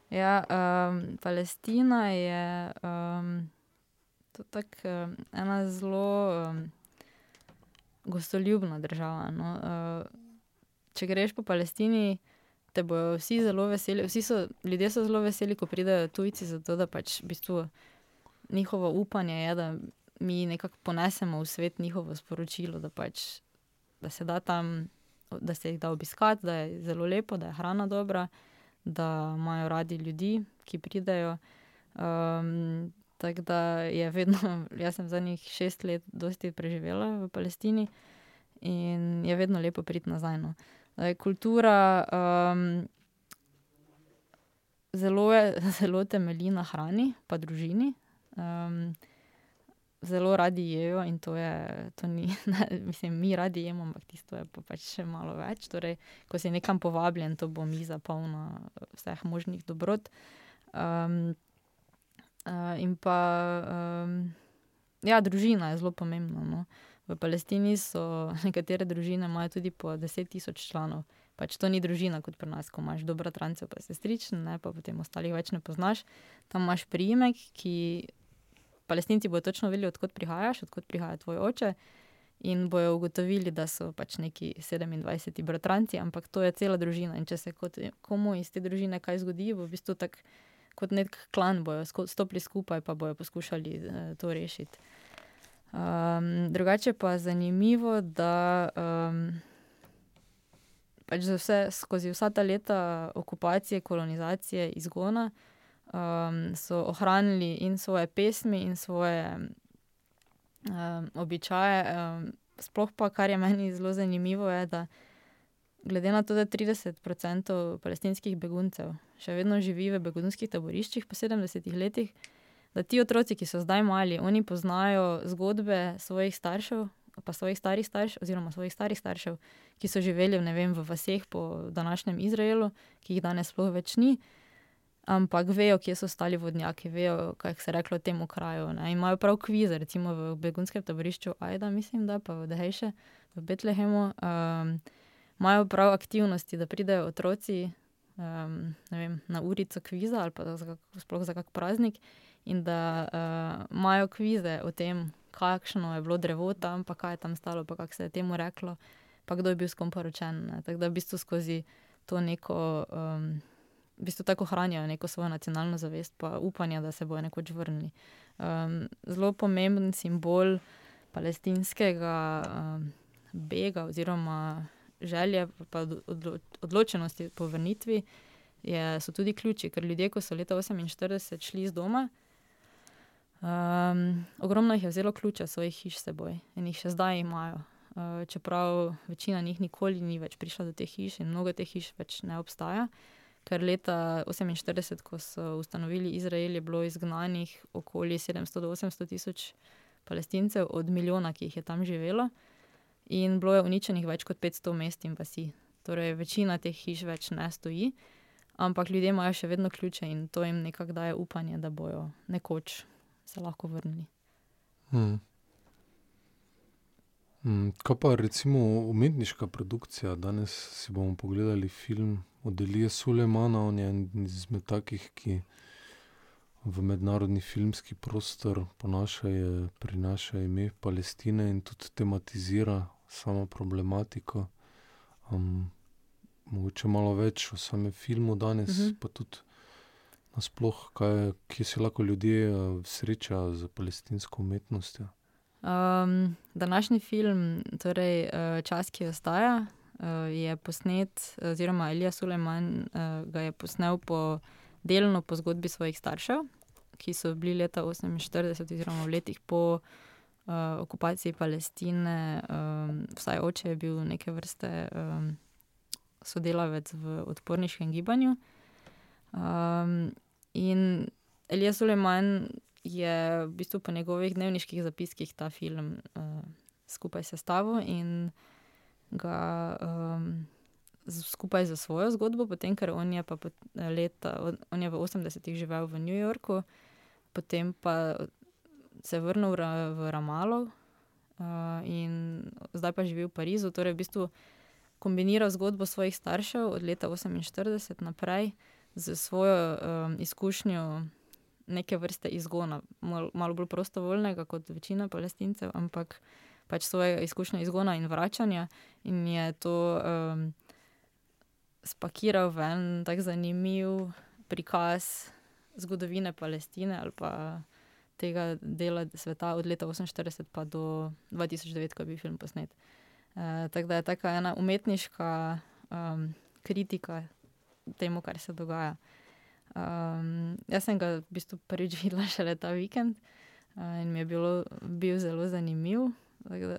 Ja, um, Palestina je um, tako um, ena zelo. Um, gostoljubna država. No. Uh, če greš po Palestini, te bodo vsi zelo veseli. Vsi so, ljudje so zelo veseli, ko pridejo tujci, zato da pač v bistvu njihovo upanje je, da mi nekako ponesemo v svet njihovo sporočilo, da, pač, da se da tam, da se jih da obiskati, da je zelo lepo, da je hrana dobra, da imajo radi ljudi, ki pridejo. Um, Tako da je vedno, jaz sem zadnjih šest let dosti preživela v Palestini in je vedno lepo priti nazaj. No. Kultura um, zelo, je, zelo temelji na hrani, pa družini. Zelo radi jejo in to je, to ni, ne, mislim, mi radi jemo, ampak tisto je pa pač še malo več. Torej, ko si nekam povabljen, to bo miza polna vseh možnih dobrot. Um, Uh, in pa, um, ja, družina je zelo pomembna. No. V Palestini so nekatere družine, imajo tudi po 10.000 članov. Pač to ni družina kot pri nas, ko imaš dobro trance, pa se strične, ne, pa potem ostalih več ne poznaš. Tam imaš priimek, ki palestinci bodo točno vedeli, odkot prihajaš, odkot prihaja tvoj oče. In bojo ugotovili, da so pač neki 27 bratranci, ampak to je cela družina. In če se kot, komu iz te družine kaj zgodi, bo v bistvu tako kot nek klan, bojo stopili skupaj, pa bojo poskušali uh, to rešiti. Um, drugače pa je zanimivo, da um, pač vse, skozi vsa ta leta okupacije, kolonizacije, izgona um, so ohranili in svoje pesmi, in svoje um, običaje. Um, sploh pa, kar je meni zelo zanimivo, je, da glede na to, da 30% palestinskih beguncev še vedno živi v begunskih taboriščih po 70 letih, da ti otroci, ki so zdaj mali, oni poznajo zgodbe svojih staršev, pa svojih starih staršev, oziroma svojih starih staršev, ki so živeli vem, v vaseh po današnjem Izraelu, ki jih danes sploh ni. Ampak vejo, kje so stali vodnjaki, vejo, kaj se je reklo temu kraju. Ne? Imajo prav kvize, recimo v begunskem taborišču Aida, mislim, da pa v Dehejše, v Betlehemu. Um, imajo prav aktivnosti, da pridejo otroci um, vem, na urico kviza ali pa za, sploh za kak praznik in da uh, imajo kvize o tem, kakšno je bilo drevo tam, pa kaj je tam stalo, pa kako se je temu reklo, pa kdo je bil s kom poročen. Tako da v bistvu skozi to neko. Um, V bistvu tako hranijo neko svojo nacionalno zavest, pa upanje, da se bodo nekoč vrnili. Um, zelo pomemben simbol palestinskega um, bega oziroma želje, pa odločenosti po vrnitvi, je, so tudi ključi, ker ljudje, ko so leta 48 šli iz doma, um, ogromno jih je vzelo ključe svojih hiš s seboj in jih še zdaj imajo. uh, čeprav večina njih nikoli ni več prišla do teh hiš in mnogo teh hiš več ne obstaja. Ker leta 1948, ko so ustanovili Izrael, je bilo izgnanih okoli 700-800 tisoč palestincev, od milijona, ki jih je tam živelo, in bilo je uničenih več kot 500 mest in vasi. Torej, večina teh hiš več ne stoji, ampak ljudje imajo še vedno ključe in to jim nekako daje upanje, da bojo nekoč se lahko vrnili. Hmm. Hmm, kaj pa recimo umetniška produkcija? Danes si bomo pogledali film od Elije Sulemana, on je eden izmed takih, ki v mednarodni filmski prostor ponašajo, prinaša ime Palestine in tudi tematizira samo problematiko. Um, mogoče malo več o samem filmu danes, uh -huh. pa tudi nasploh, kaj, kje se lahko ljudje uh, srečajo z palestinsko umetnostjo. Um, današnji film, torej uh, Čas, ki ostaja, uh, je posnet, oziroma Elija Sulejman uh, ga je posnel po, delno po zgodbi svojih staršev, ki so bili leta 1948, oziroma v letih po uh, okupaciji Palestine. Um, vsaj oče je bil neke vrste um, sodelavec v odporniškem gibanju. Um, in Elija Sulejman je v bistvu po njegovih dnevniških zapiskih ta film uh, skupaj sestavil in ga um, skupaj za svojo zgodbo, potem, ker on je, leta, on je v 80-ih živel v New Yorku, potem pa se je vrnil v Ramalo uh, in zdaj pa živi v Parizu. Torej, v bistvu kombiniral zgodbo svojih staršev od leta 48 naprej z svojo um, izkušnjo neke vrste izgona, mal, malo bolj prostovoljnega kot večina palestincev, ampak pač svoje izkušnje izgona in vračanja in je to um, spakiral v en tak zanimiv prikaz zgodovine Palestine ali pa tega dela sveta od leta 48 pa do 2009, ko je bil film posnet. Uh, tako da je ta ena umetniška um, kritika temu, kar se dogaja. Um, jaz sem ga v bistvu prvič videla šele ta vikend uh, in mi je bilo, bil zelo zanimiv.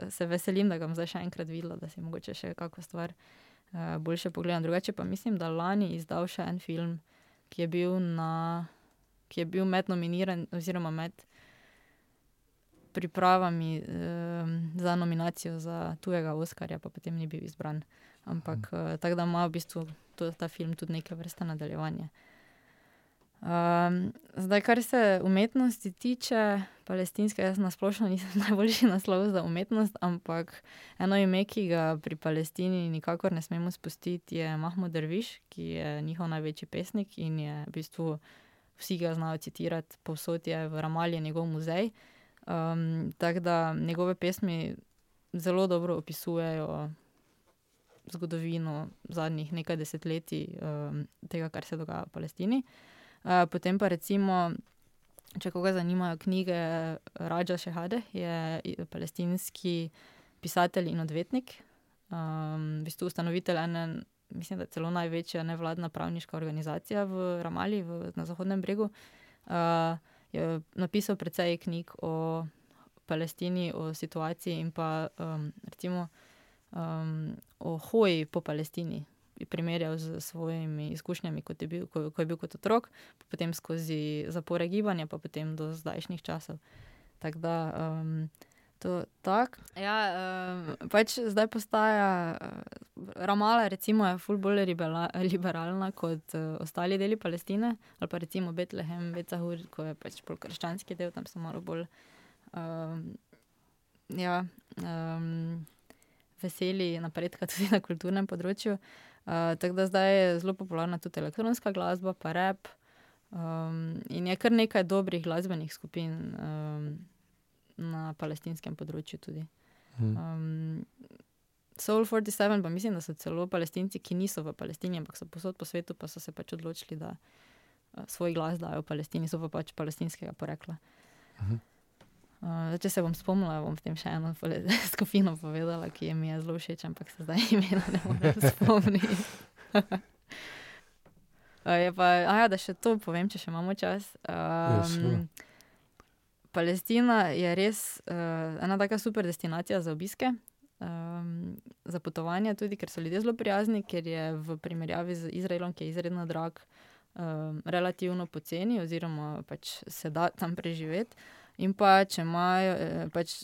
Se veselim, da ga bom zdaj še enkrat videla, da si mogoče še kakšno stvar uh, boljše pogledam. Drugače pa mislim, da lani izdal še en film, ki je bil, na, ki je bil med nominiran oziroma med pripravami um, za nominacijo za tujega Oskarja, pa potem ni bil izbran. Ampak uh, tako da ima v bistvu to, ta film tudi neke vrste nadaljevanje. Um, zdaj, kar se umetnosti tiče, palestinske, jaz na splošno nisem najboljši naslov za umetnost, ampak eno ime, ki ga pri Palestini nikakor ne smemo spustiti, je Mahmoud Derviš, ki je njihov največji pesnik in je v bistvu vsi ga znajo citirati, povsod je v Ramalji njegov muzej. Um, Tako da njegove pesmi zelo dobro opisujejo zgodovino zadnjih nekaj desetletij um, tega, kar se dogaja v Palestini. Uh, potem pa recimo, če koga zanimajo knjige Raja Shehade, je palestinski pisatelj in odvetnik, um, v bistvu ustanovitelj ene, mislim, da celo največja nevladna pravniška organizacija v Ramali, v, na Zahodnem bregu. Uh, je napisal precej knjig o Palestini, o situaciji in pa um, recimo um, o hoji po Palestini. Primerjal z svojimi izkušnjami, kot je bil, ko, ko je bil kot otrok, potem skozi zapore gibanja, pa potem do zdajšnjih časov. Tako da, um, to tak. Ja, um, pač zdaj postaja uh, Ramala, recimo, je ful bolj liberalna kot uh, ostali deli Palestine, ali pa recimo Betlehem, Becahur, ko je pač bolj krščanski del, tam so malo bolj. Um, ja, um, veseli napredka tudi na kulturnem področju. Uh, tako da zdaj je zelo popularna tudi elektronska glasba, pa rep. Um, in je kar nekaj dobrih glasbenih skupin um, na palestinskem področju tudi. Um, Soul 47, pa mislim, da so celo palestinci, ki niso v Palestini, ampak so posod po svetu, pa so se pač odločili, da uh, svoj glas dajo v Palestini, so pa pač palestinskega porekla. Uh -huh. Uh, če se bom spomnila, bom potem še eno skupino povedala, ki je mi je zelo všeč, ampak se zdaj imena ne morem spomniti. uh, pa, ja, da še to povem, če še imamo čas. Um, Palestina je res uh, ena taka super destinacija za obiske. um, za potovanje, tudi ker so ljudje zelo prijazni, ker je v primerjavi z Izraelom, ki je izredno drag, um, relativno poceni, oziroma pač se da tam preživeti. In pa če, imajo, eh, pač,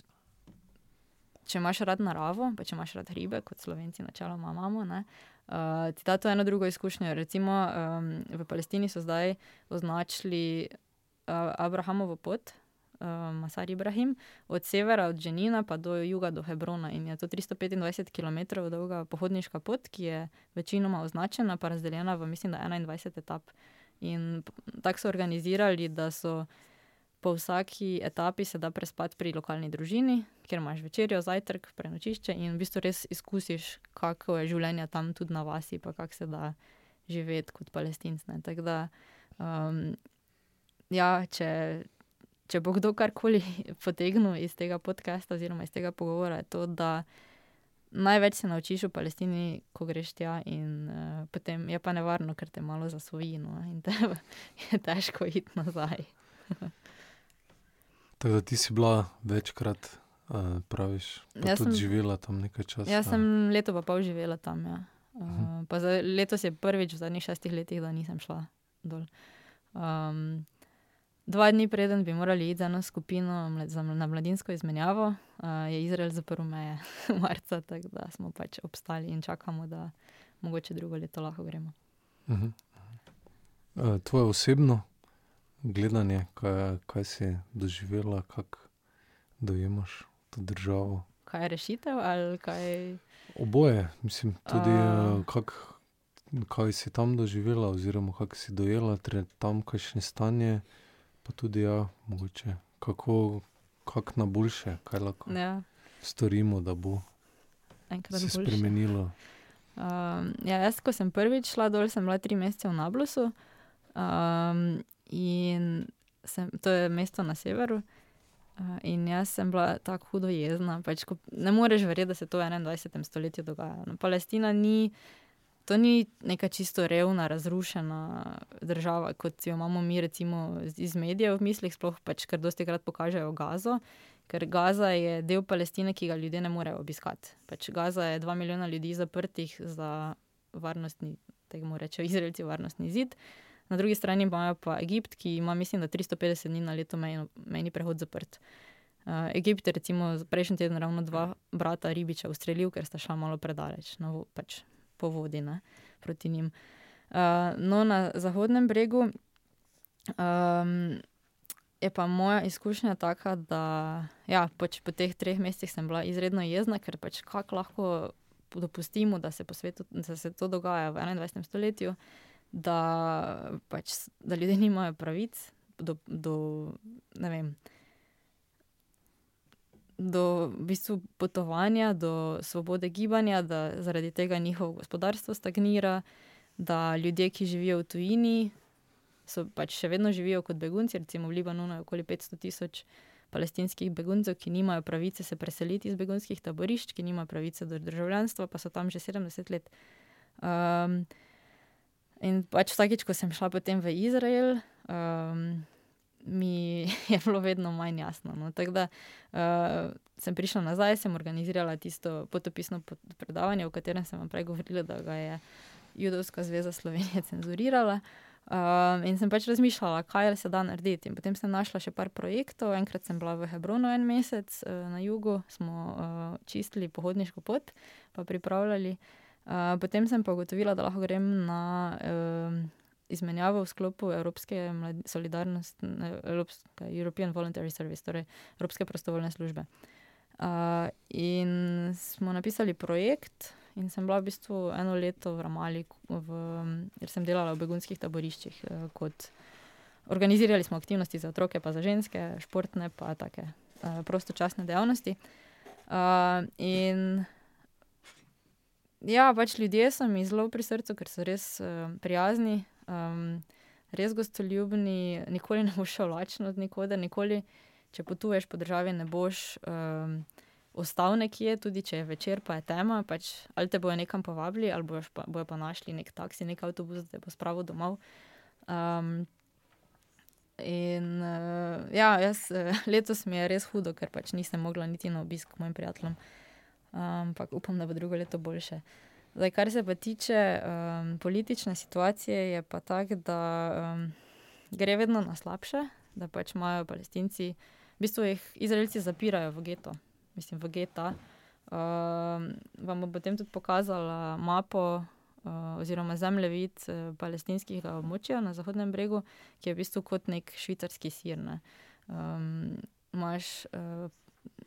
če imaš rad naravo, pa če imaš rad ribe, kot slovenci, načeloma imamo. Ne, Uh, ti da to eno drugo izkušnjo. Recimo um, v Palestini so zdaj označili uh, Abrahamovo pot, um, Masar Ibrahim, od severa, od Dženina pa do juga, do Hebrona. In je to 325 km dolga pohodniška pot, ki je večinoma označena, pa razdeljena v, mislim, 21 etap. In tako so organizirali, da so po vsaki etapi se da prespati pri lokalni družini, kjer imaš večerjo, zajtrk, prenočišče in v bistvu res izkusiš, kako je življenje tam tudi na vasi, pa kako se da živeti kot palestinci. Tako da, um, ja, če, če bo kdo karkoli potegnil iz tega podcasta oziroma iz tega pogovora, je to, da največ se naučiš v Palestini, ko greš tja, in uh, potem je pa nevarno, ker te malo zasvoji no, in te je težko iti nazaj. Tako da ti si bila večkrat, uh, praviš, Jaz tudi sem- živela tam nekaj časa. Jaz sem leto pa pol živela tam. Ja. Uh, pa za, letos je prvič v zadnjih šestih letih, da nisem šla dol. Um, dva dni preden bi morali iti z eno skupino mla- za, na mladinsko izmenjavo, uh, je Izrael zaprl meje marca, tako da smo pač obstali in čakamo, da mogoče drugo leto lahko gremo. Uh -huh. uh, tvoje osebno gledanje, kaj, kaj si doživela, kako dojemaš to državo. Kaj je rešitev ali kaj? Oboje, mislim, tudi uh, kak, kaj si tam doživela, oziroma kako si dojela tam, kakšne stanje, pa tudi ja, mogoče kako kak na boljše, kaj lahko Ja, storimo, da bo enkrat se boljše. spremenilo. Um, ja, jaz, ko sem prvič šla dol, sem bila tri mesece v Nablusu. Um, in sem, to je mesto na severu. Uh, in jaz sem bila tako hudo jezna. Pač, ko, ne moreš verjeti, da se to v 21. stoletju dogaja. No, Palestina ni, to ni neka čisto revna, razrušena država, kot jo imamo mi, recimo iz- medijev v mislih, sploh pač, ker dosti krat pokažejo Gazo. Ker Gaza je del Palestine, ki ga ljudje ne morejo obiskati. Pač Gaza je dva milijona ljudi zaprtih za varnostni, temu rečejo Izraelci, varnostni zid. Na drugi strani imajo pa Egipt, ki ima, mislim, da 350 dni na leto mejno- mejni prehod zaprt. Uh, Egipt je recimo prejšnji teden ravno dva brata ribiča ustrelil, ker sta šla malo predaleč, no, pač po vodi ne, proti njim. Uh, no, na zahodnem bregu um, je pa moja izkušnja taka, da ja, pač po teh treh mesecih sem bila izredno jezna, ker pač kako lahko dopustimo, da se, po svetu, da se to dogaja v 21. stoletju, da, pač, da ljudje nimajo pravic do, do ne vem. Do v bistvu potovanja, do svobode gibanja, da zaradi tega njihovo gospodarstvo stagnira, da ljudje, ki živijo v tujini, so pač še vedno živijo kot begunci. Recimo v Libanonu je okoli 500 tisoč palestinskih beguncev, ki nimajo pravice se preseliti iz begunskih taborišč, ki nimajo pravice do državljanstva, pa so tam že 70 let. Um, in pač vsakič, ko sem šla potem v Izrael, um, mi je bilo vedno manj jasno. No. Tako da uh, sem prišla nazaj, sem organizirala tisto potopisno pot- predavanje, o katerem sem vam prej govorila, da ga je Judovska zveza Slovenije cenzurirala. Um, in sem pač razmišljala, kaj se da narediti. In potem sem našla še par projektov. Enkrat sem bila v Hebronu en mesec uh, na jugu, smo uh, čistili pohodniško pot, pa pripravljali. Uh, potem sem pa ugotovila, da lahko grem na um, izmenjavo v sklopu Evropske solidarnosti, Evropske European Voluntary Service, torej Evropske prostovoljne službe. Uh, in smo napisali projekt, in sem bila v bistvu eno leto v Ramali, v, ker sem delala v begunskih taboriščih. eh, Kot, organizirali smo aktivnosti za otroke, pa za ženske, športne, pa take uh, prostočasne dejavnosti. Uh, in ja, pač ljudje so mi zelo pri srcu, ker so res uh, prijazni, um, res gostoljubni, nikoli ne boš šel lačen od nikoder, nikoli, če potuješ po državi, ne boš. Um, Ostal nekje, tudi če je večer, pa je tema, pač, ali te bojo nekam povabili, ali bojo pa, bojo pa našli nek taksi, nek avtobus, da te bo spravil domov. Um, in uh, ja, jaz, uh, letos mi je res hudo, ker pač nisem mogla niti na obisk k mojim prijateljem. Ampak upam, da bo drugo leto boljše. Zdaj, kar se pa tiče um, politične situacije, je pa tako, da um, gre vedno na slabše, da pač imajo palestinci, v bistvu jih izraelci zapirajo v geto, mislim, v geta. Um, vam bom potem tudi pokazala mapo uh, oziroma zemljevid uh, palestinskega območja na Zahodnem bregu, ki je v bistvu kot nek švicarski sir. Ne. Um, imaš uh,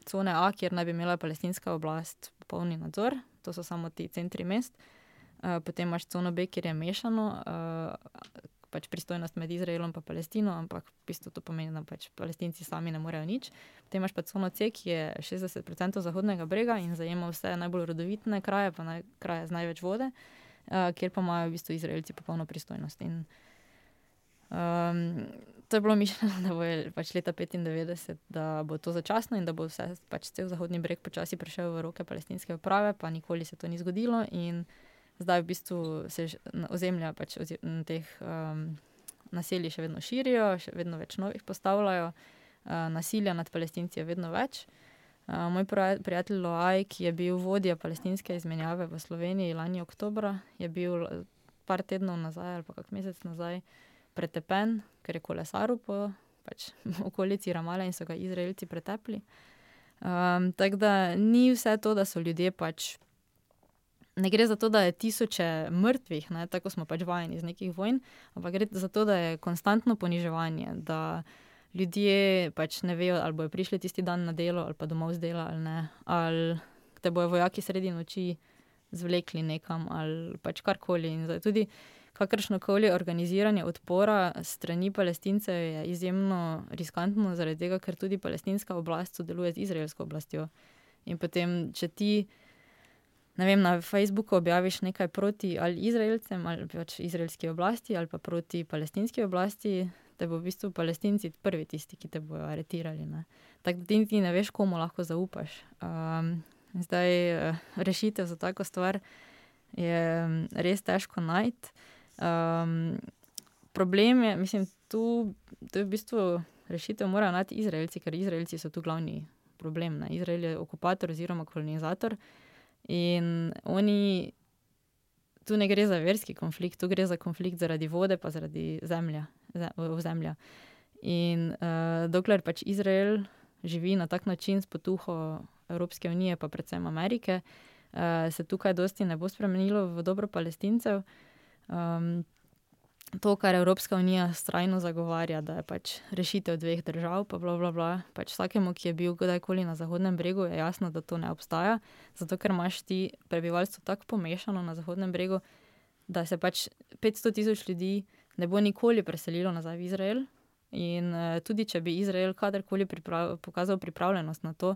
cone A, kjer naj bi imela palestinska oblast polni nadzor, to so samo ti centri mest. Uh, potem imaš cono B, kjer je mešano, uh, pač pristojnost med Izraelom in Palestino, ampak v bistvu to pomeni, da pač palestinci sami ne morejo nič. Potem imaš pa cono C, ki je 60% zahodnega brega in zajema vse najbolj rodovitne kraje, pa naj, kraje z največ vode, uh, kjer pa imajo v bistvu Izraelci popolno pristojnost. In, um, to je bilo mišljeno, da bo pač leta 95, da bo to začasno in da bo vse, pač cel zahodni breg počasi prišel v roke palestinske uprave, pa nikoli se to ni zgodilo. In zdaj v bistvu se ozemlja pač ozim, teh um, naselij še vedno širijo, še vedno več novih postavljajo, uh, nasilja nad palestinci je vedno več. Uh, moj prijatelj Loaj, ki je bil vodja palestinske izmenjave v Sloveniji lani oktobra, je bil par tednov nazaj ali pa kak mesec nazaj pretepen, ker je kolesaril po pač, okolici Ramala in so ga Izraelci pretepli. Um, Tako da ni vse to, da so ljudje pač. Ne gre za to, da je tisoče mrtvih, ne, tako smo pač vajeni iz nekih vojn, ampak gre za to, da je konstantno poniževanje, da ljudje pač ne vejo, ali bodo prišli tisti dan na delo, ali pa domov z dela, ali ne, ali te bojo vojaki sredi noči zvlekli nekam, ali pač karkoli. In tudi kakršno koli organiziranje odpora strani palestincev je izjemno riskantno, zaradi tega, ker tudi palestinska oblast sodeluje z izraelsko oblastjo. In potem, če ti vem, na Facebooku objaviš nekaj proti ali izraelcem, ali pač izraelski oblasti, ali pa proti palestinski oblasti, te bo v bistvu palestinci prvi tisti, ki te bodo aretirali. Tako da ti niti ne veš, komu lahko zaupaš. Um, zdaj, rešitev za tako stvar je res težko najti. Um, problem je, mislim, tu, to je v bistvu rešitev, morajo najti Izraelci, ker Izraelci so tu glavni problem. Ne? Izrael je okupator oziroma kolonizator in oni. Tu ne gre za verski konflikt, tu gre za konflikt zaradi vode, pa zaradi zemlja, zemlja. In uh, dokler pač Izrael živi na tak način s potuho Evropske unije, pa predvsem Amerike, uh, se tukaj dosti ne bo spremenilo v dobro palestincev. Um, to, kar Evropska unija strajno zagovarja, da je pač rešitev dveh držav, pa bla, bla, bla, pač vsakemu, ki je bil kdajkoli na Zahodnem bregu, je jasno, da to ne obstaja. Zato, ker imaš ti prebivalstvo tako pomešano na Zahodnem bregu, da se pač 500 tisoč ljudi ne bo nikoli preselilo nazaj v Izrael. In uh, tudi, če bi Izrael kadarkoli priprav, pokazal pripravljenost na to,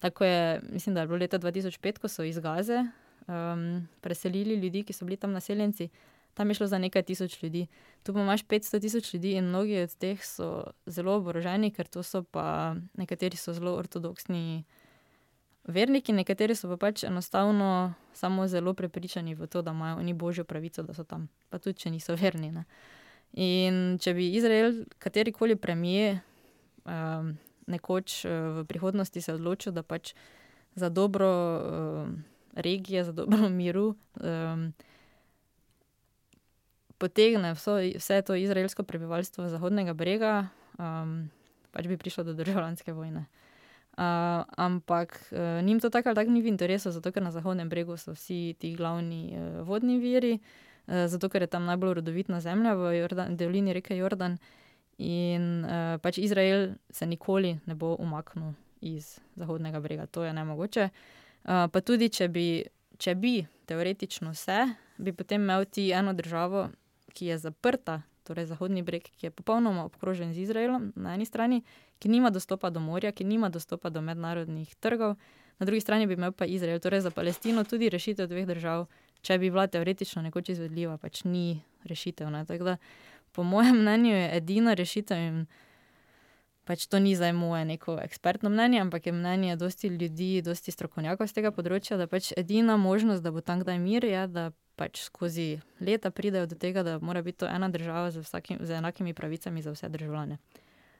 tako je, mislim, da je bilo leta 2005, ko so iz Gaze um, preselili ljudi, ki so bili tam naseljenci tam je šlo za nekaj tisoč ljudi. Tu pa imaš 500 tisoč ljudi in mnogi od teh so zelo oboroženi, ker to so pa nekateri so zelo ortodoksni verniki, nekateri so pa pač enostavno samo zelo prepričani v to, da imajo oni božjo pravico, da so tam, pa tudi če niso verni. Ne. In če bi Izrael, katerikoli premije, um, nekoč uh, v prihodnosti se odločil, da pač za dobro um, regije, za dobro miru. Um, potegne vso, vse to izraelsko prebivalstvo Zahodnega brega, um, pač bi prišlo do državljanske vojne. Uh, ampak uh, njim to tako ali tako ni v interesu, zato ker na Zahodnem bregu so vsi ti glavni uh, vodni viri, uh, zato ker je tam najbolj rodovitna zemlja v Jordan, dolini reke Jordan. In uh, pač Izrael se nikoli ne bo umaknil iz Zahodnega brega, to je nemogoče. Uh, pa tudi, če bi, če bi teoretično vse, bi potem imel ti eno državo, ki je zaprta, torej Zahodni breg, ki je popolnoma obkrožen z Izraelom na eni strani, ki nima dostopa do morja, ki nima dostopa do mednarodnih trgov, na drugi strani bi imel pa Izrael, torej za Palestino tudi rešitev dveh držav, če bi bila teoretično nekoč izvedljiva, pač ni rešitev. Da, po mojem mnenju je edina rešitev in pač to ni zdaj moje neko ekspertno mnenje, ampak je mnenje dosti ljudi, dosti strokovnjakov z tega področja, da pač edina možnost, da bo tam kdaj mir, je, da pač skozi leta pridejo do tega, da mora biti to ena država z, vsakim, z enakimi pravicami za vse državljane.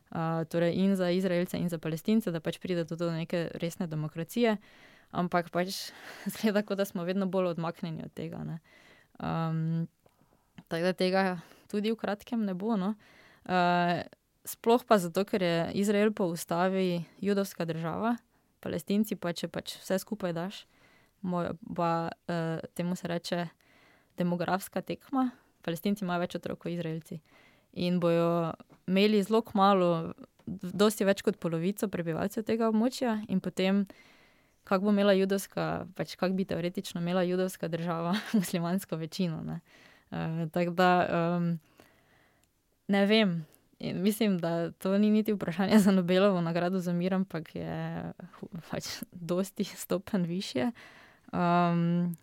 Uh, torej in za Izraelce, in za Palestince, da pač pride do, neke resne demokracije. ampak pač zgleda, kot da smo vedno bolj odmaknjeni od tega. Um, tako da tega tudi v kratkem ne bo. No. Uh, sploh pa zato, ker je Izrael po ustavi judovska država, palestinci pa če pač vse skupaj daš, moj, pa uh, temu se reče demografska tekma. Palestinci imajo več otrok kot Izraelci. In bojo imeli zelo malo, dosti več kot polovico prebivalcev tega območja, in potem, kako bo imela judovska, pač kako bi teoretično imela judovska država muslimansko večino. Uh, Tako da um, ne vem. In mislim, da to ni niti vprašanje za Nobelovo nagrado za mir, ampak je pač dosti stopen više. Um,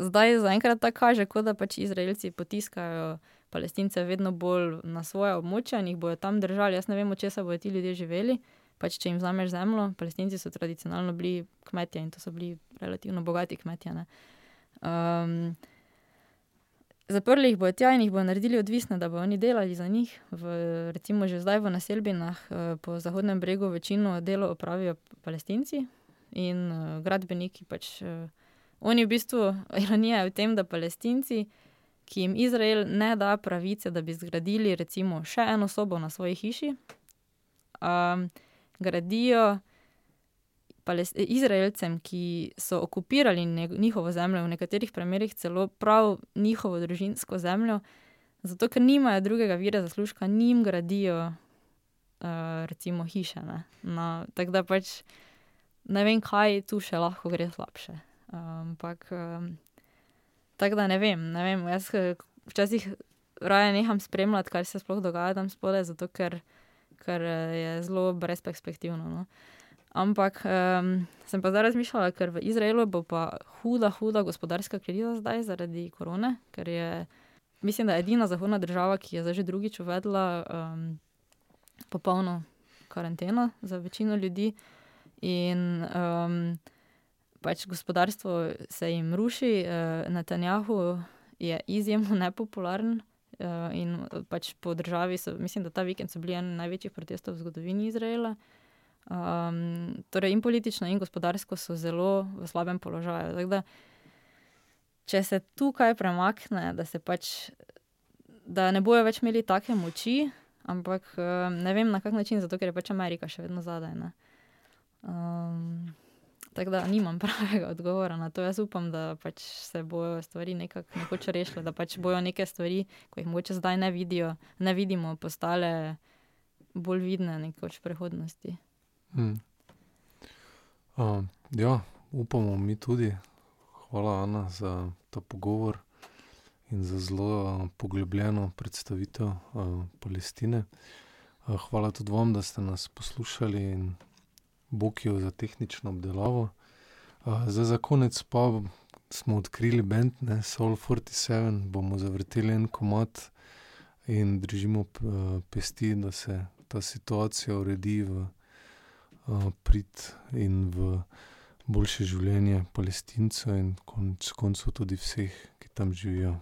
zdaj zaenkrat tako kaže, kot da pač Izraelci potiskajo palestince vedno bolj na svoje območje in jih bodo tam držali. Jaz ne vem, če se bodo ti ljudje živeli. Pač, če jim vzameš zemljo, palestinci so tradicionalno bili kmetje in to so bili relativno bogati kmetje. Um, zaprli jih bodo tja in jih bodo naredili odvisne, da bodo oni delali za njih. V, recimo, že zdaj v naselbinah uh, po Zahodnem bregu večino delo opravijo palestinci in uh, gradbeniki. Pač, uh, oni v bistvu ironija je v tem, da palestinci ki jim Izrael ne da pravice, da bi zgradili recimo še eno sobo na svoji hiši, um, gradijo Izraelcem, ki so okupirali njihovo zemljo, v nekaterih primerih celo prav njihovo družinsko zemljo, zato ker nimajo drugega vira zaslužka, njim gradijo uh, recimo hiše. No, tako da pač ne vem, kaj tu še lahko gre slabše. Ampak. Um, Tako da ne vem, ne vem. Jaz eh, včasih raje neham spremljati, kaj se sploh dogaja tam spodaj, zato ker, ker eh, je zelo brezperspektivno. No. Ampak um, sem pa zdaj razmišljala, ker v Izraelu bo pa huda, huda gospodarska kriza zdaj zaradi korone, ker je, mislim, da je edina zahodna država, ki je zdaj že drugič uvedla um, popolno karanteno za večino ljudi. In um, pač gospodarstvo se jim ruši, uh, Netanjahu je izjemno nepopularen. Uh, in pač po državi, so, mislim, da ta vikend so bili eni največjih protestov v zgodovini Izraela. Um, torej, in politično, in gospodarsko so zelo v slabem položaju. Da, če se tukaj premakne, da se pač, da ne bojo več imeli take moči, ampak um, ne vem na kak način, zato ker je pač Amerika še vedno zadaj. Um, Tako da nimam pravega odgovora na to. Jaz upam, da pač se bodo stvari nekako nekoč rešile, da pač bojo neke stvari, ki jih morda zdaj ne, vidijo, ne vidimo, postale bolj vidne nekoč v prihodnosti. Hmm. Uh, ja, upamo mi tudi. Hvala, Ana, za ta pogovor in za zelo poglobljeno predstavitev uh, Palestine. Uh, hvala tudi vam, da ste nas poslušali in Bokijo za tehnično obdelavo. Uh, zdaj, za konec pa smo odkrili bend, ne Soul 47, bomo zavrteli en komat in držimo pesti, da se ta situacija uredi v uh, prid in v boljše življenje palestincev in konec koncev tudi vseh, ki tam živijo.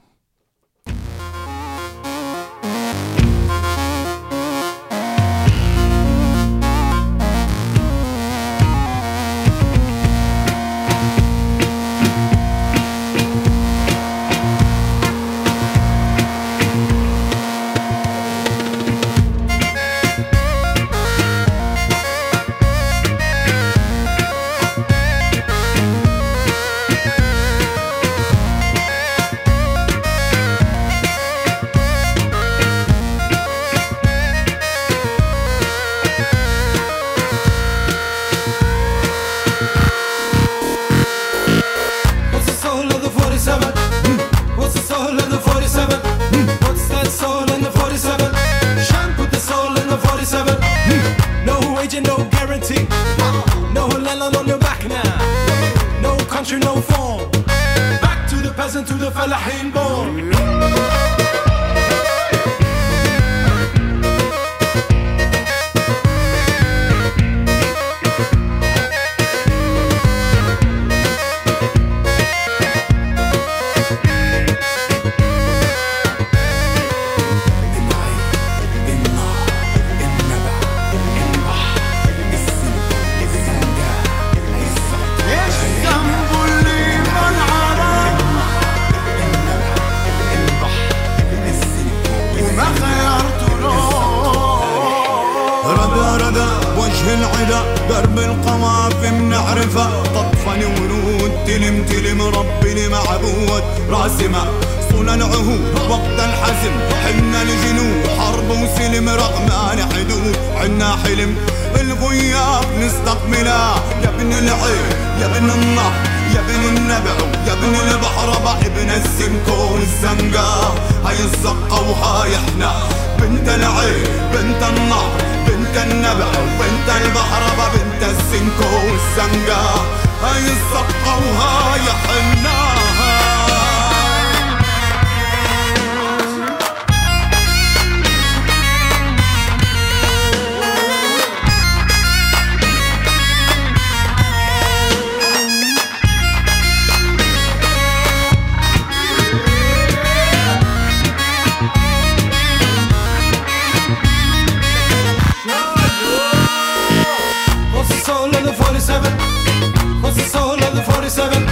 47.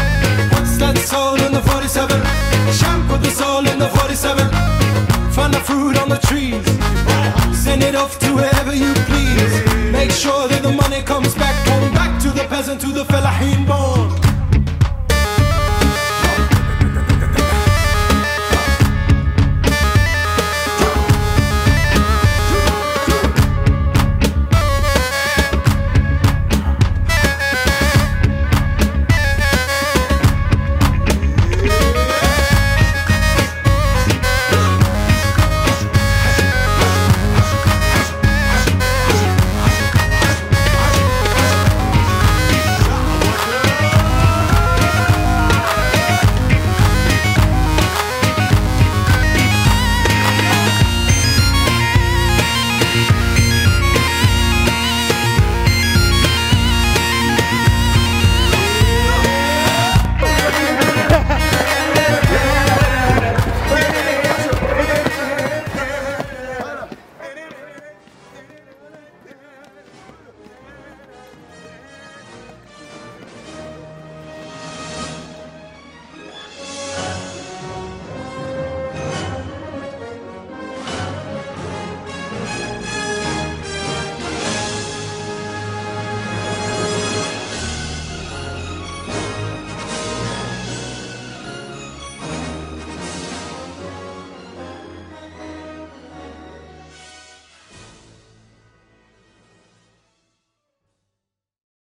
What's that soul in the 47? shampoo the soul in the 47. Find the fruit on the trees. Send it off to wherever you please. Make sure that the money comes back. Come back to the peasant, to the fellahin.